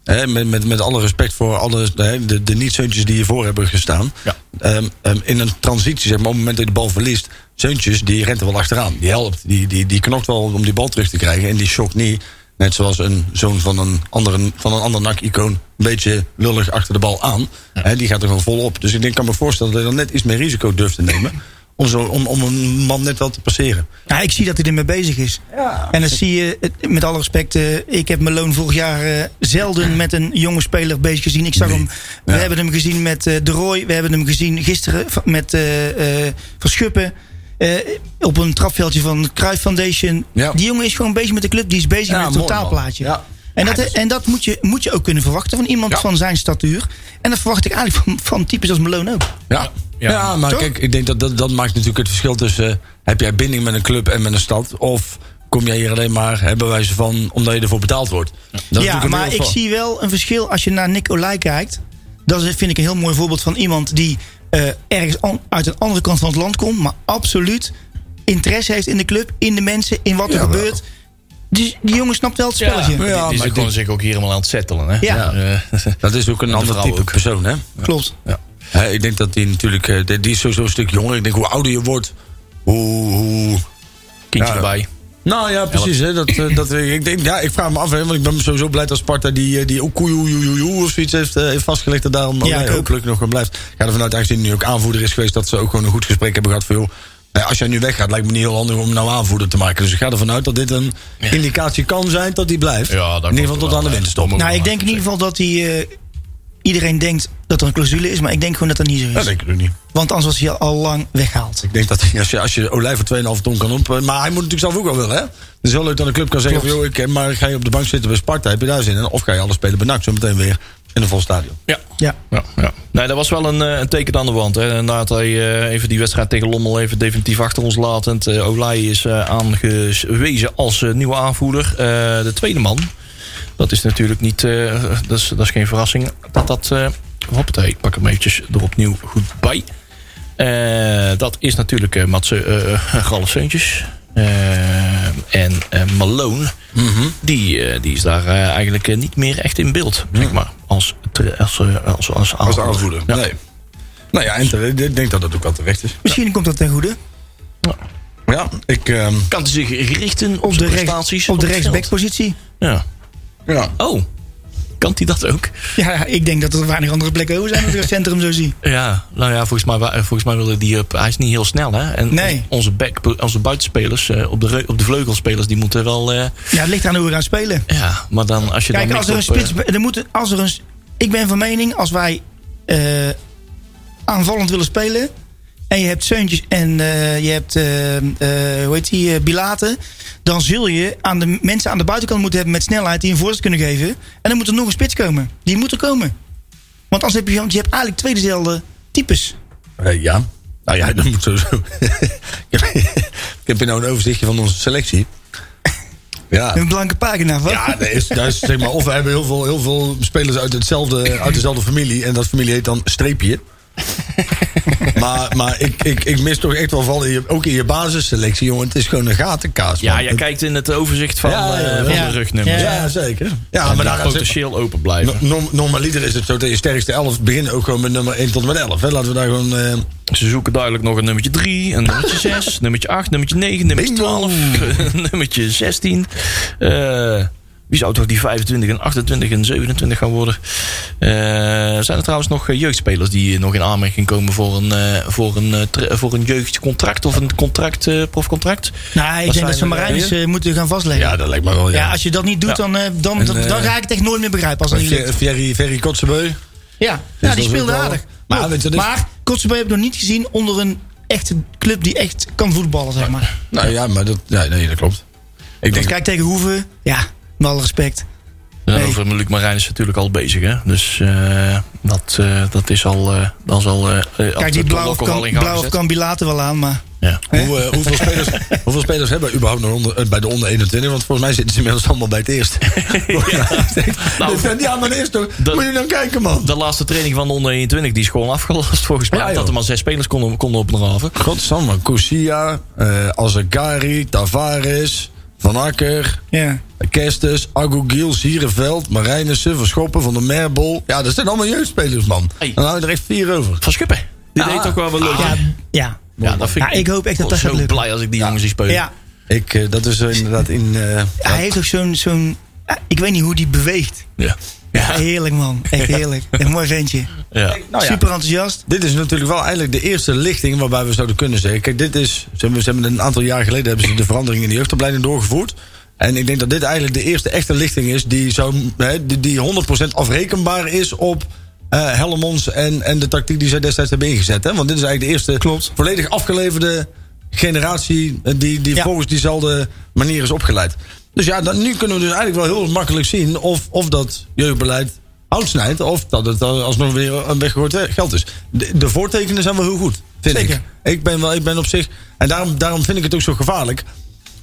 Hè, met, met, met alle respect voor alle, hè, de, de niet-zeuntjes die hiervoor hebben gestaan. Ja. Ehm, ehm, in een transitie, zeg maar, op het moment dat je de bal verliest. Zeuntjes, die rent er wel achteraan. Die helpt. Die, die, die knokt wel om die bal terug te krijgen. En die shock niet. Net zoals een zoon van een, andere, van een ander NAC-icoon. Een beetje lullig achter de bal aan. Hè, die gaat er gewoon volop. Dus ik denk, kan me voorstellen dat hij dan net iets meer risico durft te nemen. Om, zo, om, om een man net wel te passeren. Ja, ik zie dat hij ermee bezig is. En dan zie je, met alle respect, eh, ik heb Meloon vorig jaar eh, zelden met een jonge speler bezig gezien. Ik zag Nee. hem, we Ja. hebben hem gezien met eh, De Roy, we hebben hem gezien gisteren met Verschuppen. eh, op een trapveldje van Cruijff Foundation. Ja. Die jongen is gewoon bezig met de club. Die is bezig Ja, met het totaalplaatje. Ja. En dat, en dat moet, je, moet je ook kunnen verwachten van iemand Ja. van zijn statuur. En dat verwacht ik eigenlijk van, van types als Malone ook. Ja, Ja. ja. maar Toch? kijk, ik denk dat, dat dat maakt natuurlijk het verschil tussen... eh, heb jij binding met een club en met een stad? Of kom jij hier alleen maar, hebben wij ze van, omdat je ervoor betaald wordt? Dat ja, maar ik zie wel een verschil als je naar Nick Olij kijkt. Dat is, vind ik een heel mooi voorbeeld van iemand die eh, ergens an- uit een andere kant van het land komt. Maar absoluut interesse heeft in de club, in de mensen, in wat er Ja, wel. Die, die jongen snapt wel het Ja, spelletje. die- Ja, die maar gewoon denk- zich ook hier helemaal aan het settelen. Hè? Ja. Eh, Dat is ook een de ander type ook. persoon, hè? Klopt. Hè, ik denk dat die natuurlijk, eh, die, die is sowieso een stuk jonger. Ik denk hoe ouder je wordt, hoe... hoe kindje Ja. erbij. nou ja, precies. Hè, dat, eh, dat, ik, denk, ja, ik vraag me af, hè, want ik ben sowieso blij dat Sparta die, die Okoejoe of zoiets heeft, eh, heeft vastgelegd. En daarom Ja, ja, ook. hopelijk nog gewoon blijft. Ik ga ervan uit, aangezien hij nu ook aanvoerder is geweest, dat ze ook gewoon een goed gesprek hebben gehad voor joh, als jij nu weggaat, lijkt me niet heel handig om nou aanvoerder te maken. Dus ik ga ervan uit dat dit een indicatie kan zijn dat die blijft. Ja, dat in ieder geval tot aan de winterstop. Nou, ik denk in ieder geval dat hij. eh, iedereen denkt dat er een clausule is, maar ik denk gewoon dat dat niet zo is. Dat denk ik ook niet. Want anders was hij al lang weggehaald. Ik denk dat hij- als je, als je Olij voor 2,5 ton kan op. Maar hij moet natuurlijk zelf ook wel willen, hè? Het is wel leuk dat een club kan zeggen: Klopt. van, joh, ik, maar ga je op de bank zitten bij Sparta, heb je daar zin in? Of ga je alles spelen bij NAC, zo meteen weer in een vol stadion. Ja. Ja. Ja, ja. Nee, dat was wel een, eh, een teken aan de wand. Hè. Inderdaad, hij eh, even die wedstrijd tegen Lommel even definitief achter ons latend. Eh Olij is eh, aangewezen als eh, nieuwe aanvoerder. Eh, de tweede man, dat is natuurlijk niet, eh, dat, is, dat is geen verrassing. Dat dat, eh hoppatee, ik pak hem eventjes er opnieuw goed bij. Eh, dat is natuurlijk eh Mats uh, Galleseuntjes. Eh, en eh, Malone, die, eh, die is daar eh, eigenlijk eh, niet meer echt in beeld, zeg maar. Als, als, eh, als, als, Als aanvoerder. Ja. Nee. Nou ja, en ik denk dat dat ook wel terecht is. Misschien komt dat ten goede. Ja, ik. ehm, Kan hij zich richten op, Op de, prestaties op de rechtsbackpositie. Ja. ja. Oh, kan hij dat ook? Ja, ik denk dat er weinig andere plekken over zijn als ik het centrum zo zie. Ja, nou ja, volgens mij, wa- volgens mij wilde die op. Hij is niet heel snel, hè? En Nee. onze, back, onze buitenspelers, eh, op de, op de vleugelspelers, die moeten wel. eh, Ja, het ligt aan hoe we gaan spelen. ja, maar dan als je Kijk, dan als er een op, eh, spits... Er moet, als er een, ik ben van mening, als wij eh, aanvallend willen spelen... en je hebt Seuntjes en eh, je hebt, eh, eh, hoe heet die, Bilaten... dan zul je aan de mensen aan de buitenkant moeten hebben met snelheid... die een voorzet kunnen geven. En dan moet er nog een spits komen. Die moet er komen. Want anders heb je, want je hebt eigenlijk twee dezelfde types. Ja. Nou ja, dat moet sowieso. ik, heb, ik heb hier nou een overzichtje van onze selectie. Ja. Een blanke pagina. Wat? Ja, dat is, dat is, zeg maar, of we hebben heel veel, heel veel spelers uit, hetzelfde, uit dezelfde familie. En dat familie heet dan Streepje. maar maar ik, ik, ik mis toch echt wel van, in je- ook in je basisselectie, jongen. Het is gewoon een gatenkaas. Ja, man. jij kijkt in het overzicht van, Ja, ja, eh, ja. van Ja. de rugnummers. Ja. Ja, zeker. Ja, Ja, maar daar gaat potentieel open blijven. Norm, normaliter is het zo dat je sterkste 11 beginnen ook gewoon met nummer 1 tot en met 11. Hè. Laten we daar gewoon. eh, Ze zoeken duidelijk nog een nummertje 3, een nummertje 6, nummertje 8, nummertje 9, nummertje Bingo. 12, nummertje 16. Eh, wie zou toch die 25 en 28 en 27 gaan worden? Eh, zijn er trouwens nog eh, jeugdspelers die nog in aanmerking komen voor een, eh, voor een, eh, voor een jeugdcontract of een contract, eh, profcontract? Nou, ik Wat denk dat ze Marijnis eh, eh, moeten gaan vastleggen. ja, dat lijkt me wel. Ja, Ja, als je dat niet doet, Ja. dan, eh, dan, En, dan, eh, dan ga ik het echt nooit meer begrijpen. Als. Ferry, Ferry Kotzebeu. Ja, ja dat die speelde wel- aardig. Maar Maar, je, is- maar Kotzebue heb ik nog niet gezien onder een echte club die echt kan voetballen, zeg maar. Nou ja, maar dat, ja, nee, dat klopt. Ik Dus denk, kijk tegen Hoeven, ja, met alle respect. Ja, Nee. Over Luc Marijn is natuurlijk al bezig. Hè? Dus eh, dat, eh, dat is al. eh dat is al eh, Kijk, die blauw kan, blauw kan Bilater wel aan, maar... Ja. hoe, eh, hoeveel, spelers, hoeveel spelers hebben we überhaupt nog onder, bij de onder 21? Want volgens mij zitten ze inmiddels allemaal bij het eerst. Nou, Dus, ja, maar eerst toch. Moet je dan kijken, man. De laatste training van de onder 21 die is gewoon afgelast volgens mij. Ja, dat er maar zes spelers konden, konden opdraven. Godsamme, Kousia, eh Azagari, Tavares, Van Akker, Ja. Kestes, Agogiel, Sierenveld, Marijnissen, Verschoppen, Van der Merbol. Ja, dat zijn allemaal jeugdspelers, man. Hey. Dan hou je er echt vier over. Van Schuppen. Die Ja. deed toch wel wel leuk. Ja, ja. Ja, dat vind Ja, ik hoop echt dat dat gaat zo lukken. blij als ik die jongens zie spelen. ja. Ik, eh, dat is eh, inderdaad in... eh, Hij heeft ook zo'n... zo'n ja, ik weet niet hoe die beweegt. Ja. Ja, heerlijk man. Echt heerlijk. Een mooi ventje. Ja. nou ja. Super enthousiast. Dit is natuurlijk wel eigenlijk de eerste lichting waarbij we zouden kunnen zeggen. Kijk, dit is. Ze hebben, ze hebben een aantal jaar geleden hebben ze de verandering in de jeugdopleiding doorgevoerd. En ik denk dat dit eigenlijk de eerste echte lichting is die, zou, hè, die, die 100% afrekenbaar is op eh Hellemons en, en de tactiek die zij destijds hebben ingezet. Hè? Want dit is eigenlijk de eerste Klopt. volledig afgeleverde generatie eh, die, die Ja. volgens diezelfde manier is opgeleid. Dus ja, dan, nu kunnen we dus eigenlijk wel heel makkelijk zien of, of dat jeugdbeleid hout snijdt. Of dat het al- alsnog weer een weggegooid geld is. De, de voortekenen zijn wel heel goed, vind Zeker. ik. Ik ben, wel, ik ben op zich. En daarom, daarom vind ik het ook zo gevaarlijk.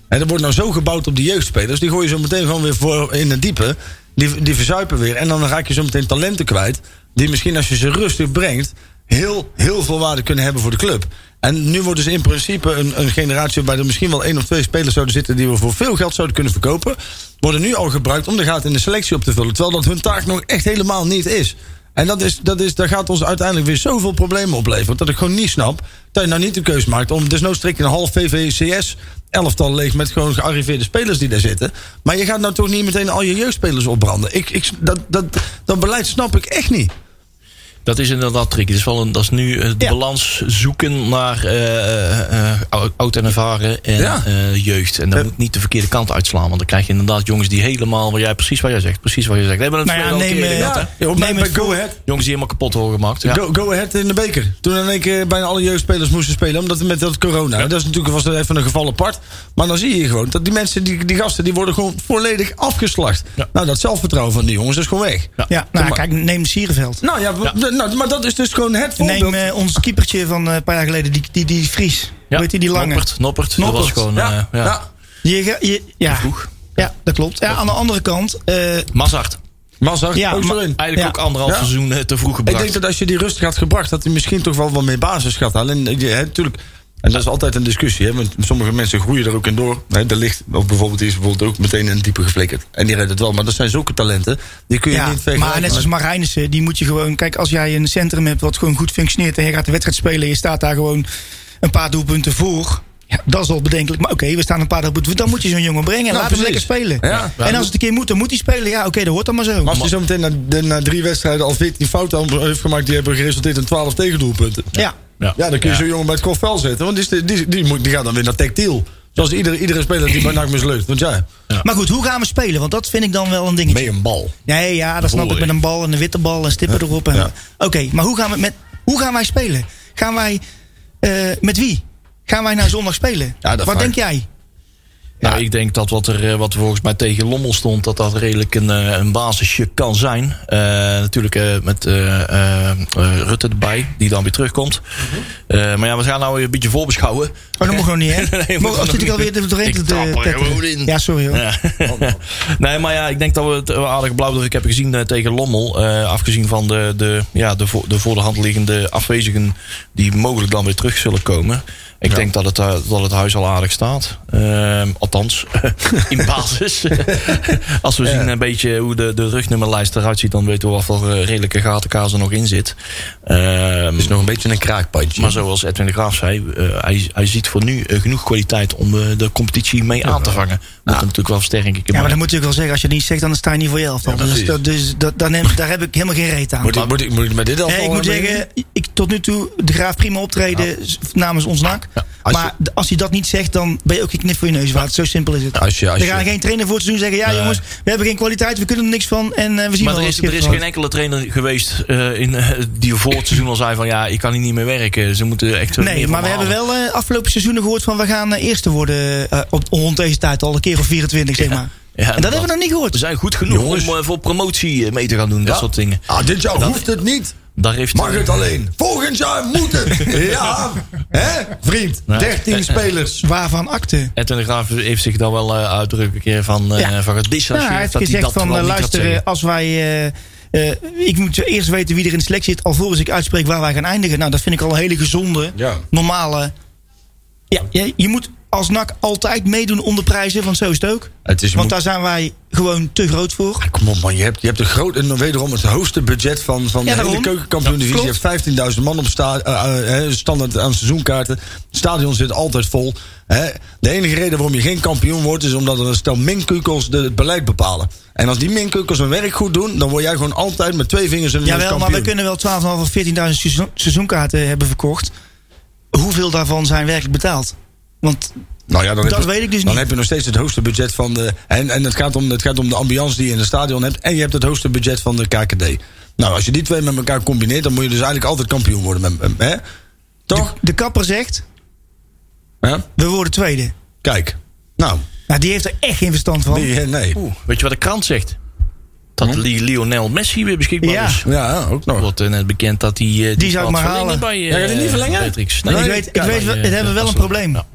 En er wordt nou zo gebouwd op die jeugdspelers. Die gooi je zo meteen gewoon weer voor in het diepe. Die, die verzuipen weer. En dan raak je zo meteen talenten kwijt. Die misschien als je ze rustig brengt. Heel, heel veel waarde kunnen hebben voor de club. En nu worden ze in principe een, een generatie waarbij er misschien wel één of twee spelers zouden zitten. die we voor veel geld zouden kunnen verkopen. Worden nu al gebruikt om de gaten in de selectie op te vullen. Terwijl dat hun taak nog echt helemaal niet is. En dat is, dat is, daar gaat ons uiteindelijk weer zoveel problemen opleveren. Dat ik gewoon niet snap dat je nou niet de keuze maakt om desnoods trek een half VVCS elftal leeg met gewoon gearriveerde spelers die daar zitten. Maar je gaat nou toch niet meteen al je jeugdspelers opbranden. Ik, ik, dat, dat, dat beleid snap ik echt niet. Dat is inderdaad tricky. Dat is, wel een, dat is nu eh, de Ja. balans zoeken naar eh, eh, eh, oud en ervaren en Ja. eh, jeugd. En dan Ja. moet niet de verkeerde kant uitslaan. Want dan krijg je inderdaad jongens die helemaal... Wat jij, precies wat jij zegt. Precies wat je zegt. We hebben het Nou ja, neem, hè? Ja, op Neem bij Go Ahead. Jongens die helemaal kapot worden gemaakt. Ja. Go, go Ahead in de beker. Toen in één keer bijna alle jeugdspelers moesten spelen. Omdat met dat corona. Dat is natuurlijk was er even een geval apart. Maar dan zie je gewoon dat die mensen, die, die gasten, die worden gewoon volledig afgeslacht. Ja. Nou, dat zelfvertrouwen van die jongens is gewoon weg. Ja, nou, kijk, neem Sierenveld. Nou ja, Nou, maar dat is dus gewoon het voorbeeld. Neem eh, ons keepertje van eh, een paar jaar geleden, die, die, die Fries. Ja. Weet je, die lange. Noppert, Noppert. Dat was gewoon... ja, eh, ja. ja. Je, ja. Vroeg. ja, dat klopt. Ja, aan de andere kant, eh, Mazart. Mazart, Ja, ook. Eigenlijk Ja. ook anderhalf Ja. seizoen eh, te vroeg Ik gebracht. denk dat als je die rust gaat gebracht, dat hij misschien toch wel wat meer basis gaat halen. En je- hè, natuurlijk. En dat is altijd een discussie. Hè, want sommige mensen groeien er ook in door. Hè, de licht, of bijvoorbeeld, die is bijvoorbeeld ook meteen in het diepe geflikkerd. En die redt het wel. Maar dat zijn zulke talenten. Die kun je ja, niet vergelijken. maar net zoals Marijnissen, die moet je gewoon... Kijk, als jij een centrum hebt wat gewoon goed functioneert... en je gaat de wedstrijd spelen en je staat daar gewoon een paar doelpunten voor... Ja, dat is al bedenkelijk. Maar oké, we staan een paar doelpunten. Dan moet je zo'n jongen brengen en laat hem lekker spelen. Ja. en als het een keer moet, dan moet hij spelen. Ja, oké, dat hoort dan maar zo. Maar als je zo meteen na, de, na drie wedstrijden al 14 fouten aan- heeft gemaakt... die hebben geresulteerd in 12 tegendoelpunten. Ja, Ja. Ja, dan kun je zo'n jongen bij het kofvel zetten. Want die, die, die, moet, die gaat dan weer naar tactiel. Zoals iedere, iedere speler die bij NAC mislukt. Want ja, maar goed, hoe gaan we spelen? Want dat vind ik dan wel een dingetje. mee een bal. Nee, ja, dat snap ik met een bal en een witte bal en stippen erop. en- Ja. Oké, maar hoe gaan, we met, hoe gaan wij spelen? Gaan wij eh, met wie? Gaan wij nou zondag spelen? Ja, dat Wat denk jij? Nou, ik denk dat wat er eh, wat volgens mij tegen Lommel stond, dat dat redelijk een, eh, een basisje kan zijn. Eh, natuurlijk met Rutte erbij, die dan weer terugkomt. Eh, maar ja, we gaan nou weer een beetje voorbeschouwen. Oh, dat mag nog niet, hè? Nee, Mogen- zit ik alweer doorheen te in. Ja, sorry hoor. Ja. nee, maar ja, ik denk dat we het aardig blauwdruk hebben gezien tegen Lommel. Afgezien van de, de, ja, de, voor, de voor de hand liggende afwezigen die mogelijk dan weer terug zullen komen. Ik denk dat het, eh, dat het huis al aardig staat. Ehm, althans, in basis. Als we zien een beetje hoe de, de rugnummerlijst eruit ziet, dan weten we wat voor eh, redelijke gatenkaas er nog in zit. Ehm, Het is nog een beetje een kraakpadje. maar zoals Edwin de Graaf zei, eh, hij, hij ziet voor nu genoeg kwaliteit om de competitie mee aan te vangen. Moet hem natuurlijk wel versterken. Ik heb Ja, maar maar- dan moet je ook wel zeggen, als je het niet zegt, dan sta je niet voor je elftal. dus dat, dus dat, daar, neem, daar heb ik helemaal geen reet aan. Moet ik, moet, ik, moet ik met dit al Nee, ik moet zeggen, ik, tot nu toe, de Graaf prima optreden namens ons NAC. Als maar d- als hij dat niet zegt, dan ben je ook geen knip voor je neus waard. Zo simpel is het. Als je- als er je- gaan geen trainer voor het seizoen zeggen, ja jongens, we hebben geen kwaliteit, we kunnen er niks van en eh, we zien Maar wel er is, er is geen enkele trainer geweest eh, in, eh, die voor het seizoen al zei van ja, ik kan hier niet meer werken. Ze moeten echt Nee, maar we hebben wel eh, afgelopen seizoenen gehoord van we gaan eh, eerste worden op, rond deze tijd al een keer of 24, zeg maar. Ja, en dat hebben we nog niet gehoord. We zijn goed genoeg Jongens. om voor promotie mee te gaan doen. Dat Ja. soort dingen. Ah, dit jaar hoeft het niet. Daar heeft Mag het alleen. Volgend jaar moet het. Ja, hè, vriend. 13 spelers. Waarvan akte? Edwin de Graaf heeft zich daar wel uh, uitdrukkelijk van, uh, Ja. van gedistanceerd. Ja, hij heeft dat gezegd dat van eh, luister, eh, als wij... eh, eh, ik moet eerst weten wie er in de selectie zit, alvorens ik uitspreek waar wij gaan eindigen. Nou, dat vind ik al een hele gezonde, Ja. normale... Ja, je, je moet als NAC altijd meedoen om de prijzen, want zo is het ook. Het is Want daar zijn wij gewoon te groot voor. Kom op man, je hebt, je hebt een groot, en wederom het hoogste budget van, van Ja, de hele keukenkampioen-divisie. Je hebt 15.000 man op sta, eh, eh, standaard aan seizoenkaarten. Het stadion zit altijd vol. Hè. De enige reden waarom je geen kampioen wordt... is omdat er een stel minkukels de, het beleid bepalen. En als die minkukels hun werk goed doen... dan word jij gewoon altijd met twee vingers in de Jawel, maar we kunnen wel 12.500 of 14.000 seizoen- seizoenkaarten hebben verkocht. Hoeveel daarvan zijn werkelijk betaald? Want Nou ja, dan Dat je- weet ik dus Dan niet. heb je nog steeds het hoogste budget van de... En, en het, gaat om, het gaat om de ambiance die je in het stadion hebt... en je hebt het hoogste budget van de KKD. Nou, als je die twee met elkaar combineert... dan moet je dus eigenlijk altijd kampioen worden. Met, hè? Toch? de kapper zegt... Ja? We worden tweede. Kijk. Nou, Nou, die heeft er echt geen verstand van. die, eh, nee. Oeh, weet je wat de krant zegt? Dat Li- Lionel Messi weer beschikbaar Ja. is. Ja, ook nog. wordt eh, net bekend dat hij eh, die, Die zou ik maar halen. bij Ja, eh, niet verlengen? Matrix. ik Nee, weet, ik weet, we, bij, we hebben wel een probleem. Ja,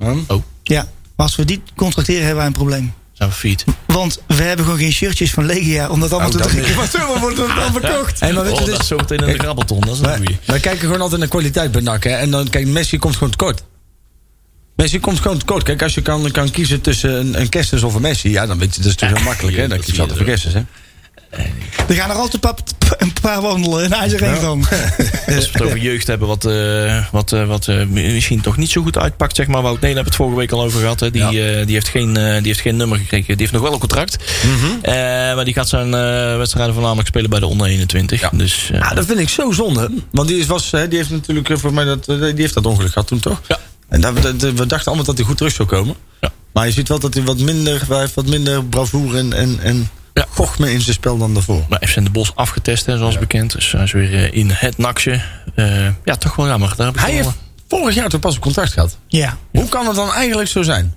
Oh, Ja, maar als we die contracteren hebben wij een probleem. zijn we fiet. Want we hebben gewoon geen shirtjes van Legia om dat allemaal Oh, te niet. Maar zo wordt het dan verkocht. Maar weet Oh, dat dit- is zo meteen in de grabbelton. Dat is een goeie. wij kijken gewoon altijd naar kwaliteit bij NAC. Hè? En dan, kijk, Messi komt gewoon tekort. Messi komt gewoon tekort. Kijk, als je kan, kan kiezen tussen een, een Kerstens of een Messi... Ja, dan weet je, dat is toch heel makkelijk, hè? Dan dat kies je altijd voor er. Kerstens, hè? Er gaan er altijd een paar wandelen en hij één van. Als we het over jeugd hebben, wat, eh, wat, eh, wat eh, misschien toch niet zo goed uitpakt, zeg maar. Wout Nelen hebben het vorige week al over gehad. Hè. Die, eh, die, heeft geen, eh, die heeft geen nummer gekregen. Die heeft nog wel een contract. Eh, maar die gaat zijn eh, wedstrijden voornamelijk spelen bij de onder 21. Ja. Dus, eh, Ja, dat vind ik zo zonde. Want die, is, was, hè, die heeft natuurlijk voor mij dat, die heeft dat ongeluk gehad toen, toch? Ja. En dat, dat- we dachten allemaal dat hij goed terug zou komen. Ja. Maar je ziet wel dat hij wat minder, hij heeft wat minder bravoure en, en, en Ja. gochme in zijn spel dan daarvoor. Maar FC de Bos afgetest, hè, zoals bekend. Dus hij is weer eh, in het nakje. Eh, ja, toch wel jammer. Daar heb ik Hij heeft vorig jaar toch pas een contract gehad. Ja. Hoe kan het dan eigenlijk zo zijn?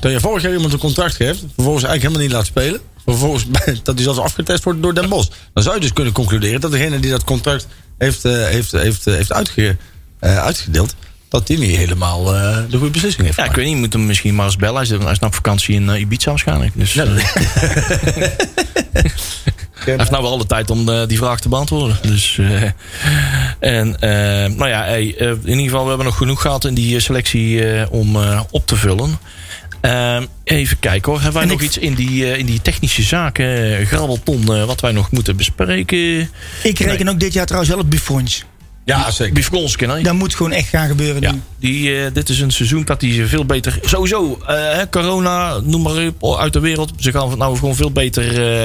Dat je vorig jaar iemand een contract geeft, vervolgens eigenlijk helemaal niet laat spelen. Vervolgens dat hij zelfs afgetest wordt door Den Bosch. Dan zou je dus kunnen concluderen dat degene die dat contract heeft, eh, heeft, heeft, eh, heeft uitge, eh, uitgedeeld, dat die niet helemaal eh, de goede beslissing heeft Ja, ik weet niet, je moet hem misschien maar eens bellen. Hij is, hij is nou op vakantie in eh, Ibiza waarschijnlijk. Dus, Ja, dat- Hij heeft nou wel alle tijd om eh, die vraag te beantwoorden. Dus, eh, en eh, nou ja, hey, in ieder geval, we hebben nog genoeg gehad in die selectie eh, om eh, op te vullen. Ehm, even kijken hoor. Hebben wij En nog ik- iets in die, in die technische zaken, eh, grabbelton, wat wij nog moeten bespreken? Ik reken ook dit jaar trouwens wel op Buffons. Ja, zeker. Bifkonski, hè? Dat moet gewoon echt gaan gebeuren Ja, nu. die, eh, dit is een seizoen dat hij veel beter. Sowieso, eh, hè, corona, noem maar op, uit de wereld. Ze gaan nou gewoon veel beter eh,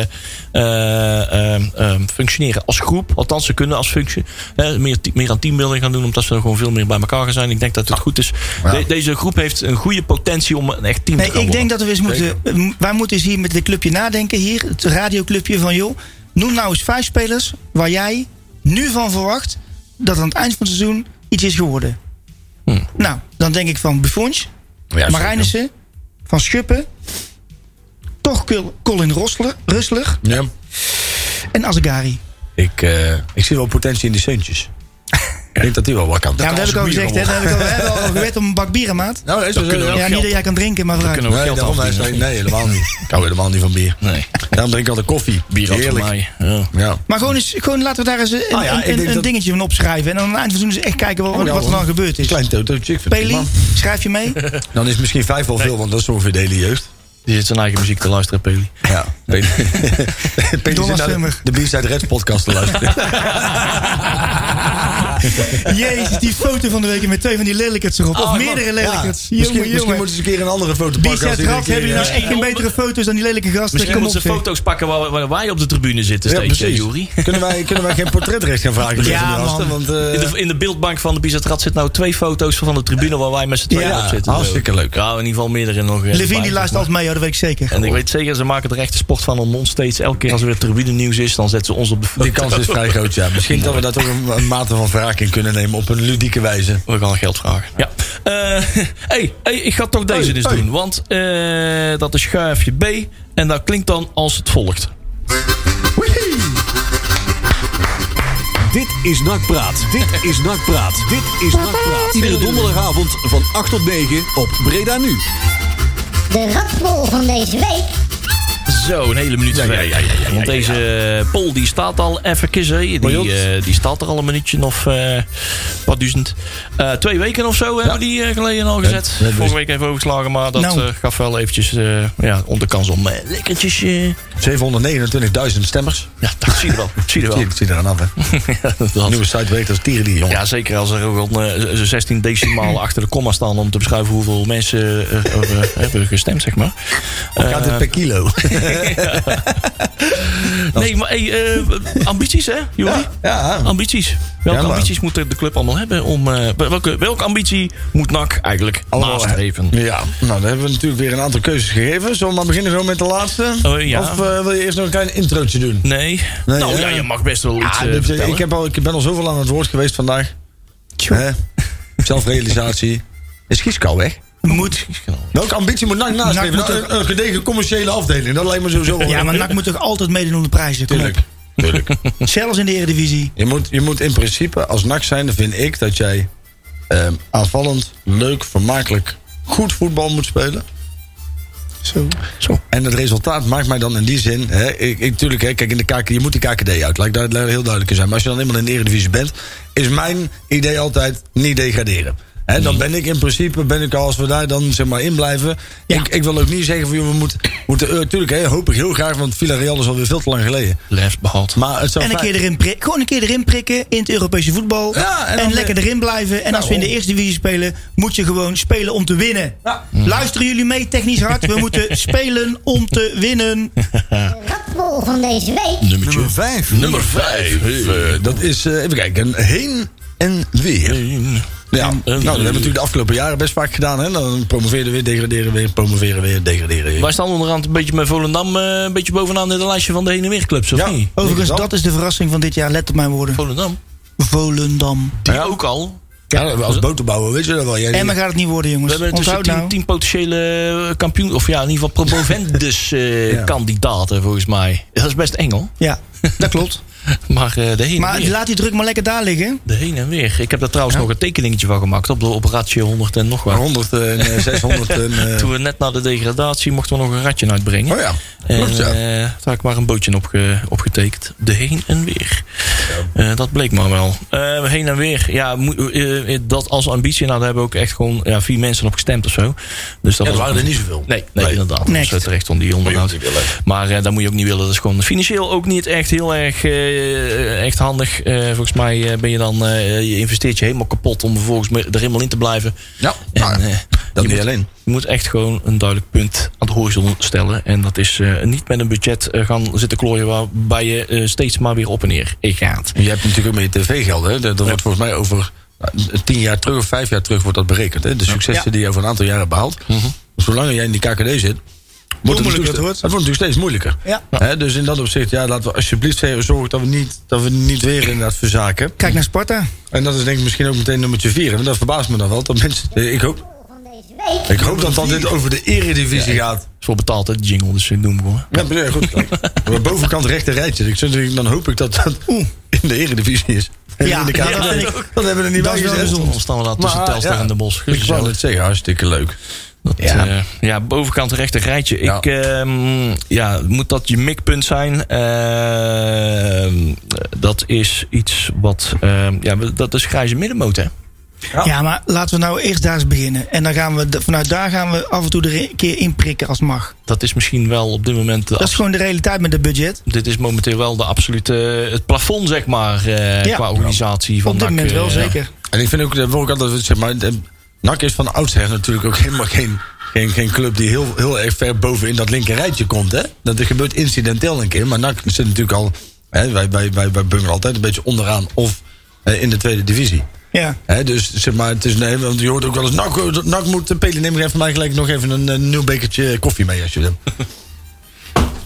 eh, eh, eh, functioneren als groep. Althans, ze kunnen als functie. hè, meer, meer aan teambuilding gaan doen, omdat ze gewoon veel meer bij elkaar gaan zijn. Ik denk dat het goed is. Ja. De- deze groep heeft een goede potentie om een echt team Nee, te gaan ik denk worden. dat we eens moeten. Wij moeten eens hier met dit clubje nadenken. Hier, het radioclubje van joh. Noem nou eens vijf spelers waar jij nu van verwacht dat aan het eind van het seizoen iets is geworden. Hm. Nou, dan denk ik van Buffons, Ja, Marijnissen, Van Schuppen, toch Col- Colin Rosler, Rustler Ja. en Azegari. Ik, eh, ik zie wel potentie in die Seuntjes. ik denk dat die wel wat kan. Ja, dat heb ik al gezegd. Hè, dat heb ik al, we hebben al gewet om een bak bier, maat. Nou, dat is kunnen we ja. niet dat jij kan drinken, maar vooruit. kunnen we Nee, geld nee, nee, helemaal niet. Ik hou helemaal niet van bier. Nee, Daarom drink ik altijd koffie. bier Heerlijk. mij. Ja. Ja. Maar gewoon, eens, gewoon laten we daar eens een, Ah ja, een- ik een, een dat- dingetje van opschrijven. En dan aan het eind van het seizoen eens echt kijken wat, Oh, ja, wat er dan gebeurd is. Klein het Peli, schrijf je mee? Dan is misschien vijf wel veel, want dat is ongeveer de hele jeugd. Die zit zijn eigen muziek te luisteren, Peli. Ja. Peli Peli zit naar de, B-Side Reds podcast te luisteren. Jezus, die foto van de week met twee van die lelijkerts erop. of Oh, meerdere ja. lelijkerts. Misschien, Jongen, misschien jongen. moeten ze een keer een andere foto pakken. Rad, keer, hebben jullie nou eh, echt geen betere foto's dan die lelijke gasten? Misschien Kom moeten op, ze foto's pakken waar, waar wij op de tribune zitten Ja, steeds, hè, precies. Jury. Kunnen wij, kunnen wij geen portretrecht gaan vragen? tegen Ja, die gasten? man. Want, eh, In de, in de beeldbank van de Bizetrat zit nou twee foto's van de tribune waar wij met z'n tweeën Ja, op zitten. hartstikke leuk. Ja, in ieder geval meerdere nog. eh, Levine bij, die luistert altijd mee, dat weet ik zeker. En ik weet zeker, ze maken er echt een sport van om ons steeds, elke keer als er weer tribune nieuws is, dan zetten ze ons op de foto. die kans is vrij groot, ja. Misschien dat we daar toch een, een mate van wraak in kunnen nemen op een ludieke wijze. We gaan geld vragen. Ja. Eh, hey, hey, ik ga toch deze Hey, hey. doen. Want eh, dat is schuifje B. En dat klinkt dan als het volgt. Dit is Nakpraat. Dit is Nakpraat. Dit is Nakpraat. Iedere donderdagavond van 8 tot 9 op Breda Nu. De ratbol van deze week Zo, een hele minuut. Ja, Want deze poll die staat al even. Die, eh, die staat er al een minuutje of eh wat duizend. Eh, twee weken of zo hebben we die eh, geleden al gezet. Ja, Vorige week even overgeslagen, maar dat Nou. eh, gaf wel eventjes eh, ja, om de kans om eh, lekkertjes. eh, 729.000 stemmers. ja, dat zie je wel. Zie je wel. Zie, zie eraan af, hè. Ja, dat- Nieuwe site werkt als tieren die, jongen. Ja, zeker als er ook al eh, 16 decimaal achter de komma staan om te beschrijven hoeveel mensen eh, er, eh, hebben gestemd, zeg maar. Gaat het Eh, per kilo? nee, maar hey, eh, ambities, hè, Juri? Ja, ja. Ambities. Welke Ja, ambities moet de club allemaal hebben? Om, eh, welke, welke ambitie moet NAC eigenlijk Allemaal, nastreven? Ja, nou, dan hebben we natuurlijk weer een aantal keuzes gegeven. Zullen we maar beginnen zo met de laatste? Oh, ja. Of eh, wil je eerst nog een klein introotje doen? Nee? Nee, nou ja. je mag best wel iets eh, dit- vertellen. ik, heb al, ik ben al zoveel aan het woord geweest vandaag. Hè? Zelfrealisatie. Is Gieskal weg? Moet. Welke ambitie moet NAC moet Nou, een, een gedegen commerciële afdeling. Dat lijkt me sowieso wel. Ja, maar NAC moet toch altijd meedoen om de prijzen? Tuurlijk. Tuurlijk. Zelfs in de Eredivisie. Je moet, je moet in principe als NAC zijn, vind ik dat jij ehm, aanvallend, leuk, vermakelijk, goed voetbal moet spelen. Zo. Zo. En het resultaat maakt mij dan in die zin. Hè, ik, ik, tuurlijk, hè, kijk, in de KK, je moet die KKD uit. Laat ik daar heel duidelijk in zijn. Maar als je dan eenmaal in de Eredivisie bent, is mijn idee altijd niet degraderen. Hè, dan ben ik in principe, ben ik al, als we daar dan zeg maar in blijven. Ja. Ik, ik wil ook niet zeggen van, joh, we moeten, moeten uh, tuurlijk, hè, hoop ik heel graag, want Villarreal is alweer veel te lang geleden. Left behaald. Maar het zou En een fijn- keer erin prikken. Gewoon een keer erin prikken in het Europese voetbal. Ja, en en dan lekker weer- erin blijven. En als we in de Nou. eerste divisie spelen, moet je gewoon spelen om te winnen. Ja. Luisteren jullie mee, technisch hard? We moeten spelen om te winnen. De rapbol van deze week. Nummertje Nummer 5. Nummer vijf. dat is, eh, even kijken, heen en weer. Ja, nou, dat hebben we natuurlijk de afgelopen jaren best vaak gedaan. Hè? Dan promoveren weer, degraderen weer, promoveren weer, degraderen weer. Wij staan onderhand een beetje met Volendam eh, een beetje bovenaan in het lijstje van de heen en weer clubs, of Ja. niet? Overigens, dat is de verrassing van dit jaar. Let op mijn woorden. Volendam. Volendam. Die Ja. ook al. Ja, als boterbouwer, weet je dat wel. Jij En dan gaat het niet worden, We jongens. hebben tussen nou. tien potentiële kampioen, of ja, in ieder geval promovendus eh, Ja. kandidaten volgens mij. Dat is best engel. Ja, dat klopt. Maar eh, de heen en Maar weer. laat die druk maar lekker daar liggen. De heen en weer. Ik heb daar trouwens nog een tekeningetje van gemaakt op de operatie 100 en nog wat. 100 en eh, 600 en... eh, Toen we net na de degradatie mochten we nog een ratje uitbrengen. oh ja, En ja. eh, had ik maar een bootje opge, opgetekend. De heen en weer. Eh, dat bleek maar wel. Eh, heen en weer. Ja, moet- eh, dat als ambitie. Nou, daar hebben ook echt gewoon ja, vier mensen op gestemd of zo. Dus dat Ja, was waren er niet zoveel. Nee, nee, Nee. inderdaad. Next. Dat is terecht om die onderhoud. Maar eh dat moet je ook niet willen. Dat is gewoon financieel ook niet echt heel erg eh, echt handig. Eh, volgens mij eh, ben je dan, eh, je investeert je helemaal kapot om vervolgens er helemaal in te blijven. Ja, En, nou, eh, dat je niet moet- alleen. je moet echt gewoon een duidelijk punt aan de horizon stellen. En dat is eh, niet met een budget eh, gaan zitten klooien waarbij je eh, steeds maar weer op en neer gaat. Je hebt natuurlijk ook met je tv-gelden. hè. Dat wordt volgens mij over tien jaar terug of vijf jaar terug wordt dat berekend. Hè? De successen Ja. die je over een aantal jaren behaalt. Zolang jij in die KKD zit... Wordt het, moeilijker het wordt. het wordt natuurlijk steeds moeilijker. Ja. Dus in dat opzicht, ja, laten we alsjeblieft zorgen dat we niet, dat we niet weer inderdaad verzaken. Kijk naar Sparta. En dat is denk ik misschien ook meteen nummertje vier. En dat verbaast me dan wel. Dat mensen, ik, hoop, Van deze week. ik hoop dat dan dit over de eredivisie gaat. voor betaald, de jingle, dus noem gewoon. Ja, maar ja, goed. De bovenkant rechter rijtje. Ik dan hoop ik dat dat in de eredivisie is. En Ja, in de ja, dat dat hebben we er niet dat bij is wel gezet. Dan staan we daar tussen Telstar ja, en de Bos. Ik Gezellig. het zeggen, hartstikke leuk. Dat, Ja. ja. ja, bovenkant rechter rijtje. Ja. Ik, ehm, ja, moet dat je mikpunt zijn? Ehm, dat is iets wat, ehm, ja, dat is grijze middenmoot, hè? Ja. maar laten we nou eerst daar eens beginnen. En dan gaan we, vanuit daar gaan we af en toe er een keer inprikken als het mag. Dat is misschien wel op dit moment, Dat is gewoon de realiteit met het budget. dit is momenteel wel de absolute, het plafond, zeg maar, eh, Ja. qua organisatie van Op dit moment wel, eh, zeker. En ik vind ook, dat wil ik altijd zeg maar, de- NAC is van oudsher natuurlijk ook helemaal geen, geen, geen club die heel, heel erg ver boven in dat linker rijtje komt. Hè? Dat gebeurt incidenteel een keer. Maar NAC zit natuurlijk al, hè, wij, wij, wij, wij bungelen altijd een beetje onderaan of eh, in de tweede divisie. Ja. Hè, dus zeg maar, het is nee, want je hoort ook wel eens, NAC, NAC moet, Peli, neem er even mij gelijk nog even een, een nieuw bekertje koffie mee als je wil.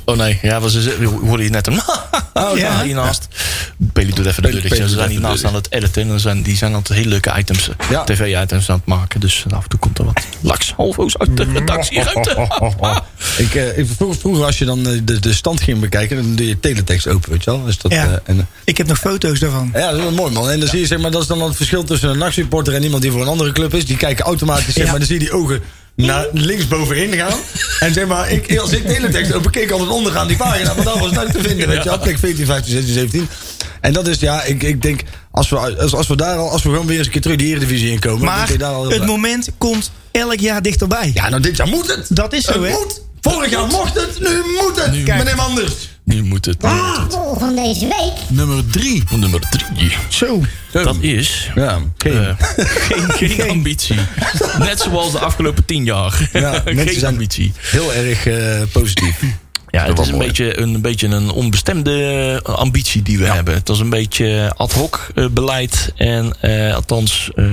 Oh nee, ja, we ze- we hoorden hier net een. Oh ja. hiernaast. Peli doet even de Ze zijn hiernaast aan het editen. En zijn, die zijn altijd hele leuke items, eh, Ja. tv-items aan het maken. Dus af en toe komt er wat laks halfo's uit de redactieruimte. ik, eh, ik, vroeger, vroeger als je dan eh, de, de stand ging bekijken, dan doe je teletext open, weet je wel. Dus dat, Ja. eh, en, Ik heb nog foto's daarvan. Ja, dat is wel mooi man. En dan zie je, zeg maar, dat is dan het verschil tussen een nachtsupporter en iemand die voor een andere club is. Die kijken automatisch, zeg Ja. maar, dan zie je die ogen naar links bovenin gaan. En zeg maar, ik, als ik de hele tekst open keek, altijd ondergaan die pagina, maar dan was het te vinden, weet je wel. Plek 14, 15, 16, 17. En dat is, ja, ik, ik denk, als we, als, als we daar al, als we gewoon weer eens een keer terug die Eredivisie in komen. dan Maar je daar al het moment komt elk jaar dichterbij. Ja, nou dit jaar moet het. Dat is zo, Het hè? moet. Vorig jaar mocht het, nu moet het. Meneer Manders. Nu moet het. Nu moet het. Rapbol van deze week. Nummer 3. Nummer drie. Zo. Dat is Ja, eh, geen, geen ambitie. Net zoals de afgelopen tien jaar. Ja, mensen geen ambitie. heel erg eh, positief. Ja, het is een mooi. beetje een, een beetje een onbestemde ambitie die we hebben. Het was een beetje ad hoc eh, beleid. En eh, althans, eh,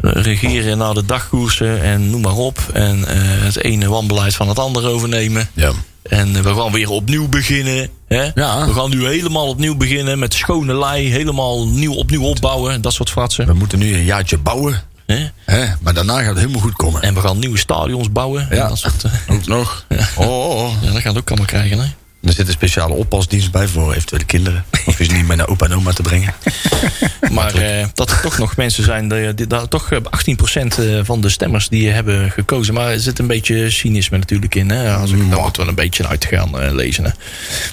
regeren naar de dagkoersen en noem maar op. En eh, het ene wanbeleid van het andere overnemen. Ja. En eh, we gaan weer opnieuw beginnen. Hè? Ja. We gaan nu helemaal opnieuw beginnen met schone lei. Helemaal nieuw opnieuw opbouwen. Dat soort fratsen. We moeten nu een jaartje bouwen. Hè? Hè, maar daarna gaat het helemaal goed komen. En we gaan nieuwe stadions bouwen. Ja. En dat soort, Ook nog. Oh, oh, oh. ja, dat gaat ook allemaal krijgen. Hè? Er zit een speciale oppasdienst bij voor eventuele kinderen. Of is niet met naar opa en oma te brengen. Maar eh, dat er toch nog mensen zijn, die, die, daar toch eh, 18% eh, van de stemmers die hebben gekozen. Maar er zit een beetje cynisme natuurlijk in. Hè? Als ik daar moet wel een beetje uit gaan eh, lezen. Hè?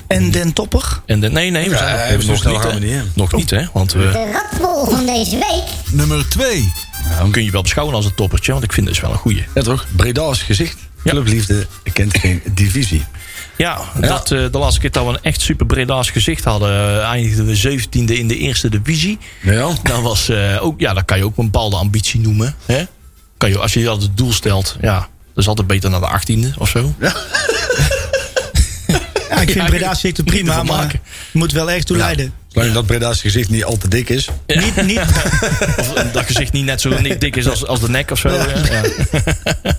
En Den Topper. En de, nee, nee, we zijn ja, nog, zo nog niet. gaan hè. we niet. Nog niet, hè? Want we De ratbol van deze week. Nummer 2. dan kun je wel beschouwen als een toppertje. Want ik vind het dus wel een goeie. Ja toch? Breda's gezicht. Ja. Clubliefde kent geen divisie. Ja, Dat, eh, de laatste keer dat we een echt super Breda's gezicht hadden, eh, eindigden we 17e in de eerste divisie. Ja. Dat was eh, ook, ja, dat kan je ook een bepaalde ambitie noemen. Hè? Kan je, als je dat het doel stelt, ja, dat is altijd beter naar de 18e of zo. Ja, ik vind Ja, Breda zeker niet prima, maar maken. je moet wel ergens toe leiden. Zolang dat Breda's gezicht niet al te dik is. Niet, niet, Of dat gezicht niet net zo niet dik is als, als de nek of zo. Ja. Ja.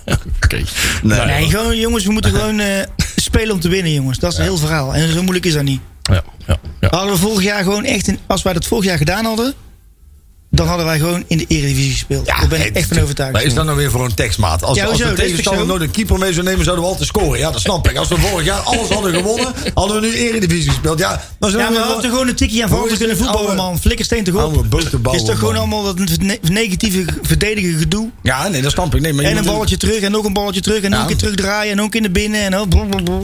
Oké. Nou, nee, gewoon, jongens, we moeten gewoon eh, spelen om te winnen, jongens. Dat is een heel verhaal. En zo moeilijk is dat niet. Ja, ja, ja. Hadden we vorig jaar gewoon echt, in, als wij dat vorig jaar gedaan hadden, dan hadden wij gewoon in de Eredivisie gespeeld. Daar ben ik echt van overtuigd. Maar is dat nou weer voor een tekstmaat? Als, Ja, als de tegenstander nooit een keeper mee zou nemen, zouden we altijd scoren. Ja, dat snap ik. Als we vorig jaar alles hadden gewonnen, hadden we nu Eredivisie gespeeld. Ja, dan Ja, maar we we hadden gewoon een tikje aan te kunnen voetballen, man. Flikkersteen toch op. Het is toch gewoon man. allemaal dat ne- negatieve verdedigen gedoe. Ja, nee, dat snap ik. Nee, maar En een balletje terug en nog een balletje terug en nog Ja. een keer terugdraaien en ook in de binnen. En ook blablabla.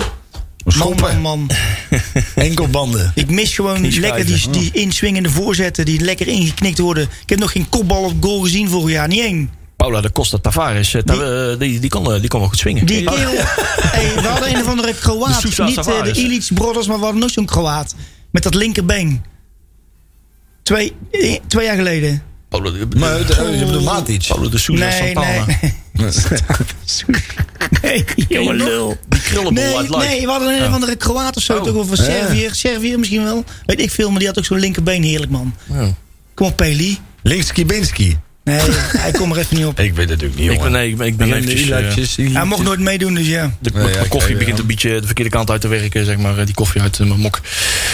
Man, Schoppen. man, man. Enkelbanden. Ik mis gewoon lekker die, die inswingende voorzetten die lekker ingeknikt worden. Ik heb nog geen kopbal op goal gezien vorig jaar. Niet één. Paula de Costa Tavares, eh, die, die, die, kon, eh, die kon wel goed swingen. Die kerel. hey, we hadden een of andere De Kroaat. Sousa Niet eh, de. Ilic Brothers, maar we hadden nog zo'n Kroaat. Met dat linkerbeen. Twee, eh, twee jaar geleden. Paula de, Maar eh, hebt de Matic. Paula de Sousa Nee, Santana. nee. nee, jongen lul. Die krullenbol Nee, we hadden een of andere Kroaat of zo. Oh. Toch, of een Serviër. Serviër misschien wel. Weet ik veel, maar die had ook zo'n linkerbeen. Heerlijk, man. Oh. Kom op, Peli. Linkski Binski. Nee, hij komt er even niet op. Ik weet het natuurlijk niet, Ik jongen. ben, nee, ik ben, ik ben Die eventjes... eh, Hij mocht nooit meedoen, dus ja. de, Nee, mijn ja, ik koffie begint een beetje de verkeerde kant uit te werken, zeg maar. eh, Die koffie uit eh, mijn mok.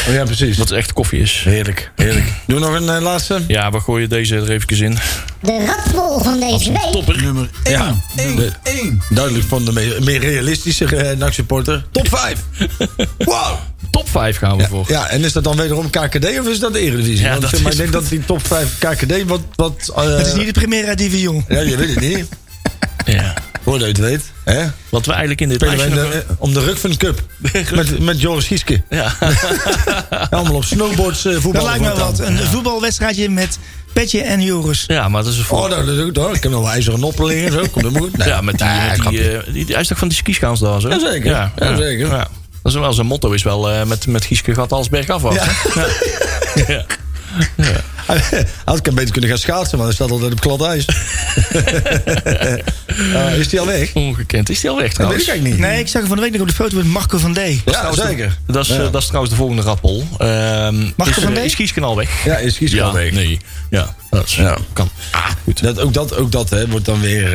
Oh, ja, precies. Dat echt koffie is. Heerlijk, heerlijk. Doe nog een laatste. Ja, we gooien deze er even in. De ratbol van deze week. Topper. Nummer 1. Ja. 1. De- 1. Duidelijk van de meer, meer realistische uh, NAC-supporter. Top 5. Wow. Top 5 gaan we voor. Ja, en is dat dan wederom KKD of is dat de Eredivisie? Ja, Want dat maar, is- ik denk dat die top 5 KKD wat... wat uh, Het is niet de Primera Division. Ja, je weet het niet. Ja. Voordat je het weet. Hè? Wat we eigenlijk in dit Spelen in nog... de, eh, om de Cup. met, met Joris Gieske. Ja. Allemaal op snowboards uh, voetbal. Dat lijkt me wat. Een voetbalwedstrijdje met Petje en Joris. ja, maar dat is een voor... Oh, dat, dat, dat, ik heb nog wel ijzeren noppelingen en zo. Komt dat goed? Nee. ja, met die, Nee, met die, eh, die, die, hij is toch van die skischaans daar zo? Jazeker, Ja, jazeker. Ja. Dat is wel zijn motto is wel eh, met, met Gieske gaat alles bergaf af. Ja. Ja. Had ik hem beter kunnen gaan schaatsen, maar hij staat altijd op glad ijs. Eh, is die al weg? Ongekend. Is die al weg Dat weet trouwens? ik eigenlijk niet. Nee, ik zag hem van de week nog op de foto met Marco van D. Ja, zeker. Dat is, Ja. eh, dat is trouwens de volgende rappel. Ehm is, er van eh, D? is Gieske al weg? Ja, is Gieske ja, al weg. Nee. Ja, dat is, Ja. kan. Ah, goed. Dat, ook dat, ook dat hè, wordt dan weer.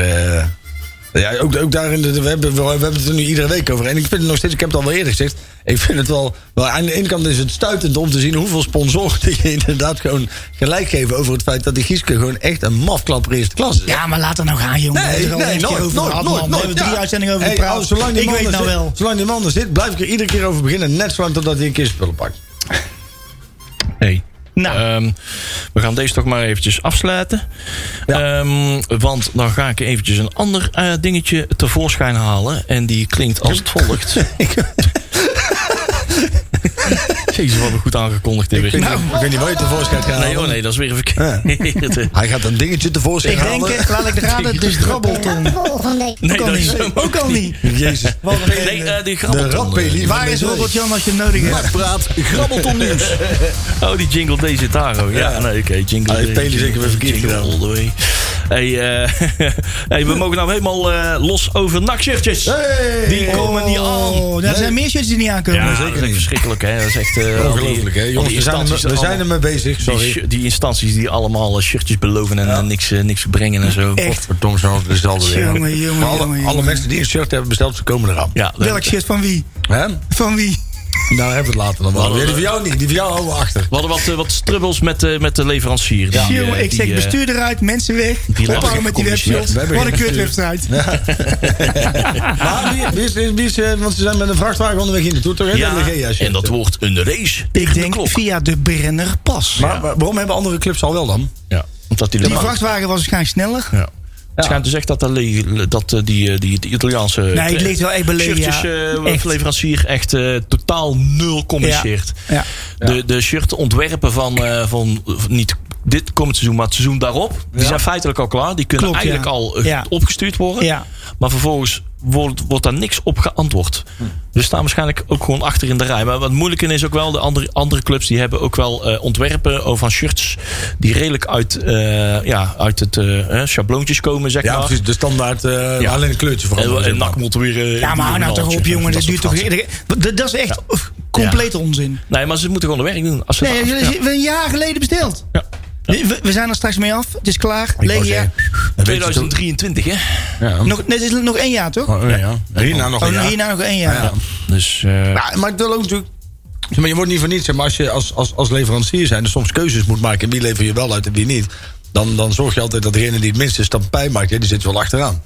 Ja, ook, ook daarin, we, hebben, we, hebben het er nu iedere week over. En ik vind het nog steeds, ik heb het al wel eerder gezegd. Ik vind het wel. wel aan de ene kant is het stuitend om te zien hoeveel sponsoren die je inderdaad gewoon gelijk geven over het feit dat die Gieske gewoon echt een mafklapper eerste klas is. Ja, maar laat er nou gaan, jongen. We Nee, nee, een keer nooit, over nooit, nooit, nooit. We hebben drie ja. uitzendingen over Hey, gepraat. zolang die ik man weet er nou zit- wel. Zolang die man er zit, blijf ik er iedere keer over beginnen. Net zolang totdat hij een keer spullen pakt. Hey. Nou. Ehm, we gaan deze toch maar eventjes afsluiten. Ja. Ehm, want dan ga ik eventjes een ander eh, dingetje tevoorschijn halen. En die klinkt als het volgt. Jezus, wat we goed aangekondigd Ik hebben. weet, niet, ik weet niet waar je tevoorschijn gaat Nee, halen. oh nee, dat is weer verkeerd. Hij gaat een dingetje tevoorschijn Ik denk, halen. eh, laat ik raden, de ratbol van deze Nee, Ook al dat is niet. hem Ook al niet. Jezus. Wat een- Nee, eh, die De grabbelton. Waar is Robert Jan als je hem nodig hebt? Nakpraat, grabbelton nieuws. Oh, die jingle deze zit daar ook. Ja, Ja. nee, oké. jingle. Ah, heeft Peli jingle, zeker weer verkeerd jingle gedaan. Hey, eh, hey, we mogen nou helemaal eh, los over nakshirtjes. Hey! Die komen niet aan. Oh, er zijn meer shirts die niet aankomen. Ja, zeker dat is verschrikkelijk, hè? Dat is echt eh, Ongelooflijk, hè? Jongens, we zijn, er, we zijn ermee bezig. die, Sorry. die instanties die allemaal shirtjes beloven en niks, niks brengen en zo. Echt. Verdomme, zo altijd weer. Jongen, jongen, Maar alle, jongen, alle jongen. mensen die een shirt hebben besteld, ze komen eraan. Ja, Welk shirt van wie? Hè? Van wie? Nou, hebben we het later dan wel. Ja, die van jou niet, die van jou houden we achter. We hadden wat, eh, wat strubbels met, eh, met de leverancier. Die, Jongen, eh, ik zeg bestuur eruit, mensen weg. die Ophouden met die webshops. We hebben Wat een geen kut bestuur. website. Maar wie, wie is, wie is, want ze zijn met een vrachtwagen onderweg hier naartoe, toch? hè? Ja, De shit. en dat wordt een race. Ik de denk via de Brennerpas. Maar, maar waarom hebben andere clubs al wel dan? Ja, omdat die, Die de vrachtwagen was waarschijnlijk sneller. Ja. Het schijnt dus echt dat, de le- dat eh, die, eh, die, die Italiaanse Nee, het wel echt bij Legea. shirtjes, eh, Echt. leverancier echt eh, totaal nul communiceert. Ja. De, de shirtontwerpen van, eh, van niet dit komend seizoen, maar het seizoen daarop, die zijn feitelijk al klaar. Die kunnen Klopt, ja. eigenlijk al eh, Ja. opgestuurd worden. Ja. Maar vervolgens wordt, wordt daar niks op geantwoord. We staan waarschijnlijk ook gewoon achter in de rij. Maar wat moeilijk in is ook wel, de andere, andere clubs die hebben ook wel eh, ontwerpen over van shirts die redelijk uit, eh, ja, uit het eh, eh, schabloontjes komen, zeg Ja, maar. precies. De standaard, eh, Ja. alleen een kleurtje veranderen. En, en weer... eh, Ja, maar nou toch op, jongen. Dat, duurt toch, dat, dat is echt complete onzin. Nee, maar ze moeten gewoon de werk doen. Als ze Nee, dat- ja. een jaar geleden besteld. Ja. We, we zijn er straks mee af. Het is klaar. Toch- 2023, hè? Ja. Nog, nee, het is nog één jaar, toch? Oh, ja, ja. Hierna nog Oh, een jaar. hierna nog één jaar. Ja. Dus, eh, Ja, maar ik wil ook natuurlijk. Maar je wordt niet voor niets, maar als je als, als, als leverancier zijn, er soms keuzes moet maken. Wie lever je wel uit en wie niet. Dan, dan zorg je altijd dat degene die het minste stap pijn maakt, ja, die zit wel achteraan.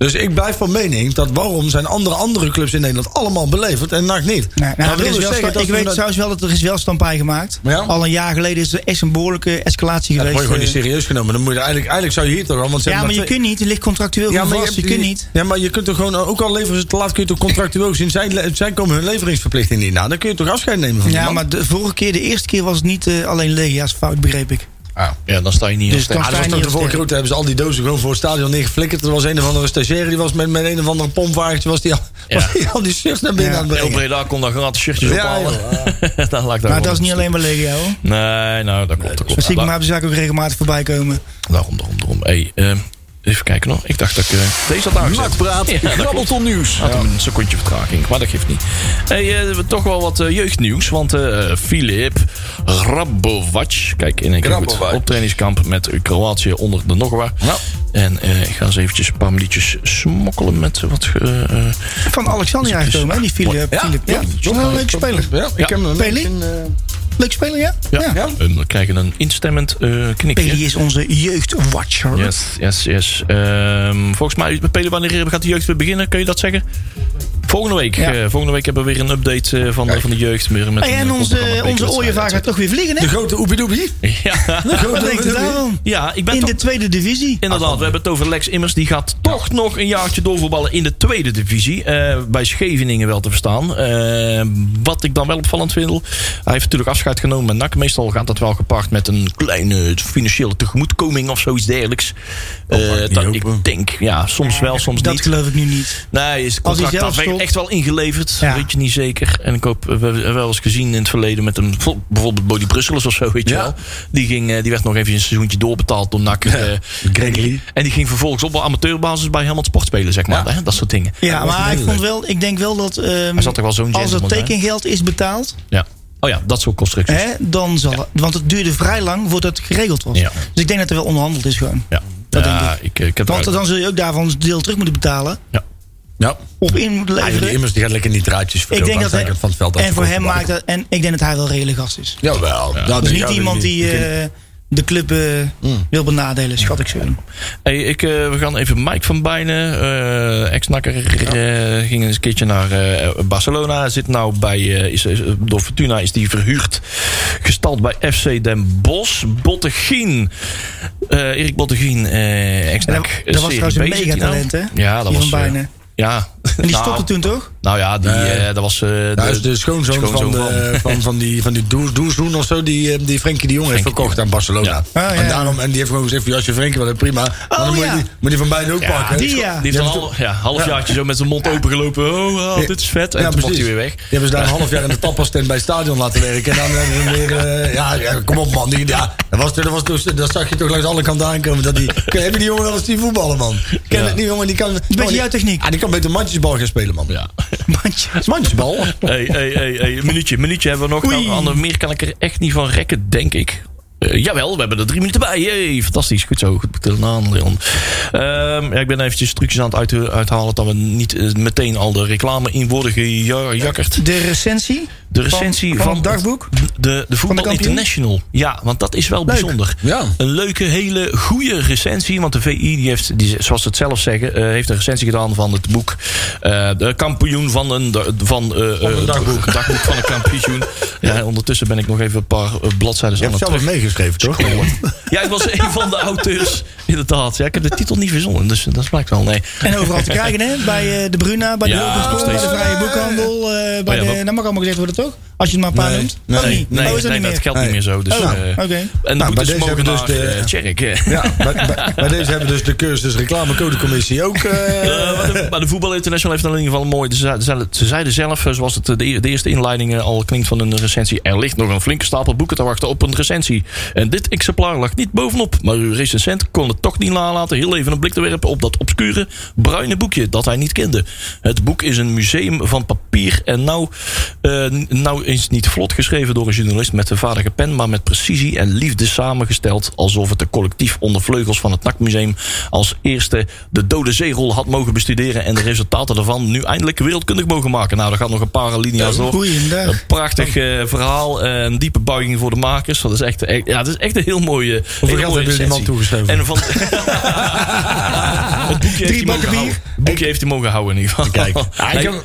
Dus ik blijf van mening dat waarom zijn andere, andere clubs in Nederland allemaal beleverd en NAC niet. Nee, nou, Dat er is dus wel dat ik we weet dat- trouwens wel dat er is wel stampij gemaakt. Ja? Al een jaar geleden is er echt een behoorlijke escalatie Dat geweest. word je gewoon niet eh. serieus genomen. Dan moet je eigenlijk, eigenlijk zou je hier toch al. Want ja, maar je kunt niet. Het ligt contractueel Ja, maar vast. Je, kunt niet. Ja, maar je kunt toch gewoon, ook al leveren ze te laat, kun je toch contractueel zien. Zij, komen hun leveringsverplichting niet na. Dan kun je toch afscheid nemen van Ja, maar de vorige keer, de eerste keer was het niet eh, alleen Legia's fout, begreep ik. Ah. ja, dan sta je niet Dus dan Ah, sta dat je niet toch de vorige keer hebben ze al die dozen gewoon voor het stadion neergeflikkerd. Er was een of andere stagiaire die was met, met een of andere pompwagentje. Was die al, Ja. was die al die shirts naar binnen Ja. aan het Heel. Breda kon daar gratis shirtjes Ja, ophalen. lag daar Maar dat is niet een alleen hoor. stuk. Nee, nou, dat klopt. Dat Dat klopt. zie ik Da- maar op de zaak ook regelmatig voorbij komen. Daarom, daarom, daarom. Hey, eh, even kijken nog. Ik dacht dat ik eh, deze had aangezet. Nakpraat, Ja, grabbelton nieuws. Had hem een secondje vertraging, maar dat geeft niet. Hey, eh, we hebben toch wel wat eh, jeugdnieuws. Want eh Filip Rabovac, kijk in één keer goed, Grabovac. op trainingskamp met Kroatië onder de Nogwa. Ja. En eh, ik ga eens eventjes een paar minuutjes smokkelen met wat... Van Alexandria gekomen, hè, die Filip. Ja, Filip. Ja, een leuke speler. Ja, ik heb hem in, Leuk speler, ja? ja, Ja. En we krijgen een instemmend eh knikje. Peli is onze jeugdwatcher. Yes, yes, yes. Ehm, volgens mij, Peli, wanneer gaat de jeugd weer beginnen? Kun je dat zeggen? Volgende week. Ja. Eh, volgende week hebben we weer een update eh, van, de, van de jeugd. Met Hey, een, en eh, onze, onze ooievaar gaat toch weer vliegen, hè? De grote oepidoepie. Ja, u daarvan? ja ik ben In de tweede divisie. Inderdaad, we hebben het over Lex Immers. Die gaat toch nog een jaartje doorvoetballen in de tweede divisie. Eh, bij Scheveningen wel te verstaan. Eh, wat ik dan wel opvallend vind. Hij heeft natuurlijk afscheid genomen met NAC. Meestal gaat dat wel gepaard met een kleine financiële tegemoetkoming of zoiets dergelijks. Eh, dat, ik denk, ja, soms wel, soms Dat niet. geloof ik nu niet. Nee, is Als hij zelf stopt. Echt wel ingeleverd. Ja. Weet je niet zeker. En ik hoop, we hebben wel eens gezien in het verleden met een bijvoorbeeld Bodie Brusselers of zo, weet je Ja. wel. Die, ging, eh, die werd nog even een seizoentje doorbetaald door NAC. eh, en, die, en die ging vervolgens op amateurbasis bij Helmond Sport spelen, zeg maar. Ja. Hè? Dat soort dingen. Ja, maar ik vond wel, ik denk wel dat Hij zat er wel zo'n als bij. tekengeld is betaald, Ja. Oh ja, dat soort constructies. hè, dan zal het. Want het duurde vrij lang voordat het geregeld was. Ja. Dus ik denk dat er wel onderhandeld is gewoon. Ja. Dat ja, denk ik. ik heb Want dan zul je ook daarvan een deel terug moeten betalen. ja. Ja. Of in moeten Ah, die leveren. immers die gaat lekker niet draadjes ik denk dat hij, van het veld. en voor hem maakt dat. En ik denk dat hij wel een redelijk gast is. Jawel. Ja. Dus ja, niet ja, iemand die die- eh, de club eh, Hmm. wil benadelen, schat ik zo. Hey, ik, eh, we gaan even Mike van Bijnen, eh ex-nakker, eh, ging eens een keertje naar eh, Barcelona. Zit nou bij, eh, is, is- door Fortuna is die verhuurd. Gestald bij FC Den Bosch. Bottegien. Eh Erik Bottegien, eh ex-nak. En dat- dat was trouwens een megatalent, nou. hè? Ja, dat was... van Bijnen. Ja. En die Nou, stopte toen toch? Nou ja, die, eh, dat was... eh, Dat is de schoonzoon, schoonzoon van, de, van, van die, van die Doezoen of zo, die, eh, die Frenkie de Jong heeft Frenkie de verkocht aan Barcelona. Ja. Ah, ja. En, daarom, en die heeft gewoon gezegd: van, ja, als je Frenkie wil, dan prima. Maar dan moet, ja. je die, moet je van beiden ook Ja, pakken. die ja. Die heeft Ja, een half, ja, halfjaartje zo met zijn mond opengelopen. Oh, oh, dit is vet. En Ja, toen mocht hij weer weg. Die hebben ze daar een half jaar in de tapastent bij het stadion laten werken. En dan hebben ze weer... eh, ja, ja, kom op man. Die, ja, dat, was, dat, was, toch- dat zag je toch langs alle kanten aankomen. Dat die, heb je die jongen wel eens die voetballen, man? Ken Ja. het niet, jongen? Die kan, Een beetje jouw techniek. Ah, die kan beter mandjesbal gaan spelen, man. Ja. Mandje. Mandjesbal? Hey, hey, hey, hey, een minuutje, een minuutje hebben we nog. Nou, meer kan ik er echt niet van rekken, denk ik. Eh, jawel, we hebben er drie minuten bij. Jee, fantastisch. Goed zo. Goed gedaan, Leon. Ehm, ja, ik ben eventjes trucjes aan het uit, uithalen... dat we niet eh, meteen al de reclame in worden gejakkerd. De recensie? De recensie van, van, het dagboek? De, de Voetbal? International. Ja, want dat is wel bijzonder. Ja. Een leuke, hele goede recensie. Want de VI, die heeft, die, zoals ze het zelf zeggen, eh, heeft een recensie gedaan van het boek. eh, de kampioen van een, van, eh, eh, een dagboek. het dagboek van een kampioen. Ja, ondertussen ben ik nog even een paar bladzijden Je aan hebt het zelf terug. meegeschreven, toch? Ja, ik was een van de auteurs. Inderdaad. Ja, ik heb de titel niet verzonnen, dus dat blijkt wel. Nee. En overal te krijgen, hè? Bij eh, de Bruna, bij de Ja, bij de Vrije Boekhandel. eh, bij Oh ja, de, dat mag allemaal gezegd worden, toch? Als je het maar een paar Nee, noemt. nee? Nee, oh, dat nee, geldt niet meer zo. Dus, Oh, oké. En de Nou, bij deze mogen hebben dus de- eh. Ja, bij, bij- bij deze hebben dus de cursus reclamecodecommissie ook. Eh, maar, de, Voetbal International heeft in ieder geval een mooi. Ze, ze, ze zeiden zelf, eh, zoals het de, e- de eerste inleiding al klinkt van een recensie. Er ligt nog een flinke stapel boeken te wachten op een recensie. En dit exemplaar lag niet bovenop. Maar uw recensent kon het toch niet nalaten heel even een blik te werpen op dat obscure bruine boekje dat hij niet kende. Het boek is een museum van papier. En nou, nou is het niet vlot geschreven door een journalist met een vaardige pen. Maar met precisie en liefde samengesteld. Alsof het de collectief onder vleugels van het NAC-museum als eerste de dode zeerol had mogen bestuderen. En de resultaten daarvan nu eindelijk wereldkundig mogen maken. Nou, daar gaat nog een paar alinea's door. Een prachtig eh, verhaal. eh, een diepe buiging voor de makers. Dat is echt, echt- ja, dat is echt een heel mooie. Hoeveel geld hebben jullie die man toegeschreven? En van, het boekje heeft, hij mogen bakken bier. houden. Het boekje heeft hij mogen houden in ieder geval. Kijk.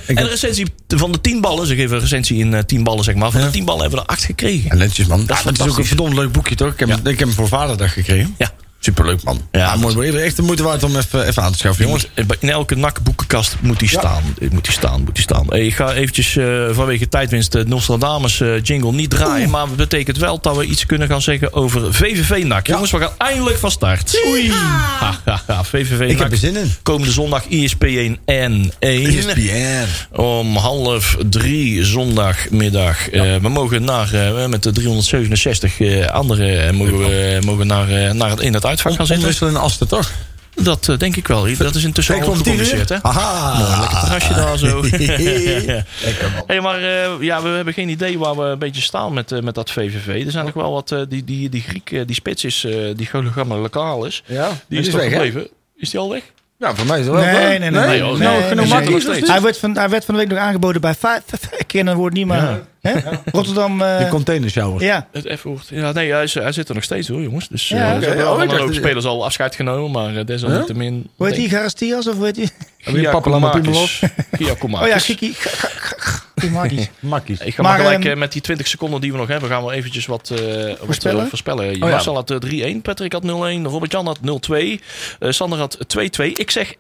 En de recensie van de tien ballen. Ze geven een recensie in eh, tien ballen, zeg maar. Van de tien ballen hebben we er acht gekregen. Ja, netjes man. Dat is Ja, dat is ook een verdomd leuk boekje toch? Ik heb, Ja. ik heb hem voor vaderdag gekregen. Ja. Superleuk man. Ja, dat mooi. Echt de moeite waard om even, even aan te schaffen jongens. In elke NAC-boekenkast moet die staan. Eh, Moet die staan, moet die staan. Hey, ik ga eventjes eh, vanwege tijdwinst de Nostradamus eh, jingle niet draaien. Maar het betekent wel dat we iets kunnen gaan zeggen over VVV-NAC. Jongens, we gaan eindelijk van start. Oei. Ha, ha, ha, VVV-NAC. Ik heb er zin in. Komende zondag E ESPN N1. ESPN. Om half drie zondagmiddag. Eh, we mogen naar, eh, met de 367 eh, anderen eh, mogen we mogen naar, eh, naar het, in het uitvak gaan zitten. Omwisselen in Asten toch? Dat eh, denk ik wel. Dat is intussen al gecommuniceerd, hè? Aha. Mooi, lekker terrasje daar zo. Hey, maar eh, ja, we hebben geen idee waar we een beetje staan met, eh, met dat VVV. Er zijn nog wel wat... eh, die, die, die Griek, die spits is, eh, die hologramme lokaal is. Ja, Die die is, is toch weg, gebleven? Is die al weg? Ja, voor mij is het wel. Nee, nee, nee. Nee, Nou, niet? Hij werd, van, hij werd van de week nog aangeboden bij vijf. Ken het woord niet, maar. Hè? Rotterdam. eh, Die container shower. ja. Het F-woord. Ja, nee, hij, hij zit er nog steeds hoor, jongens. Dus Ja, eh, Oh, dacht hoop dat- spelers al afscheid genomen. Maar uh, desalniettemin... Hoe heet die? Garastias of hoe heet die? Wie Papalama Pimelos? Oh ja, Kiki. Die. Makkies. Ik ga Maar, maar, gelijk ehm, eh, met die 20 seconden die we nog hebben, gaan we eventjes wat, eh, wat Voorspellen? eh, voorspellen. ja. Marcel had eh, 3-1, Patrick had 0-1, Robert-Jan had 0-2, eh, Sander had 2-2. Ik zeg 1-1.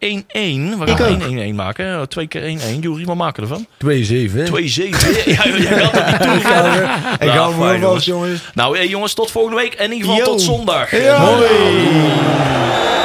We Ik gaan ook. 1-1 maken. Eh, Twee keer 1-1. Jury, wat maken we ervan? 2-7. hè? 2-7. ja, jij gaat het niet toe. Ik ga hem fijn, wel jongens. jongens. Nou, eh, jongens, tot volgende week. En in ieder geval Yo. tot zondag. Ja. Nakpraat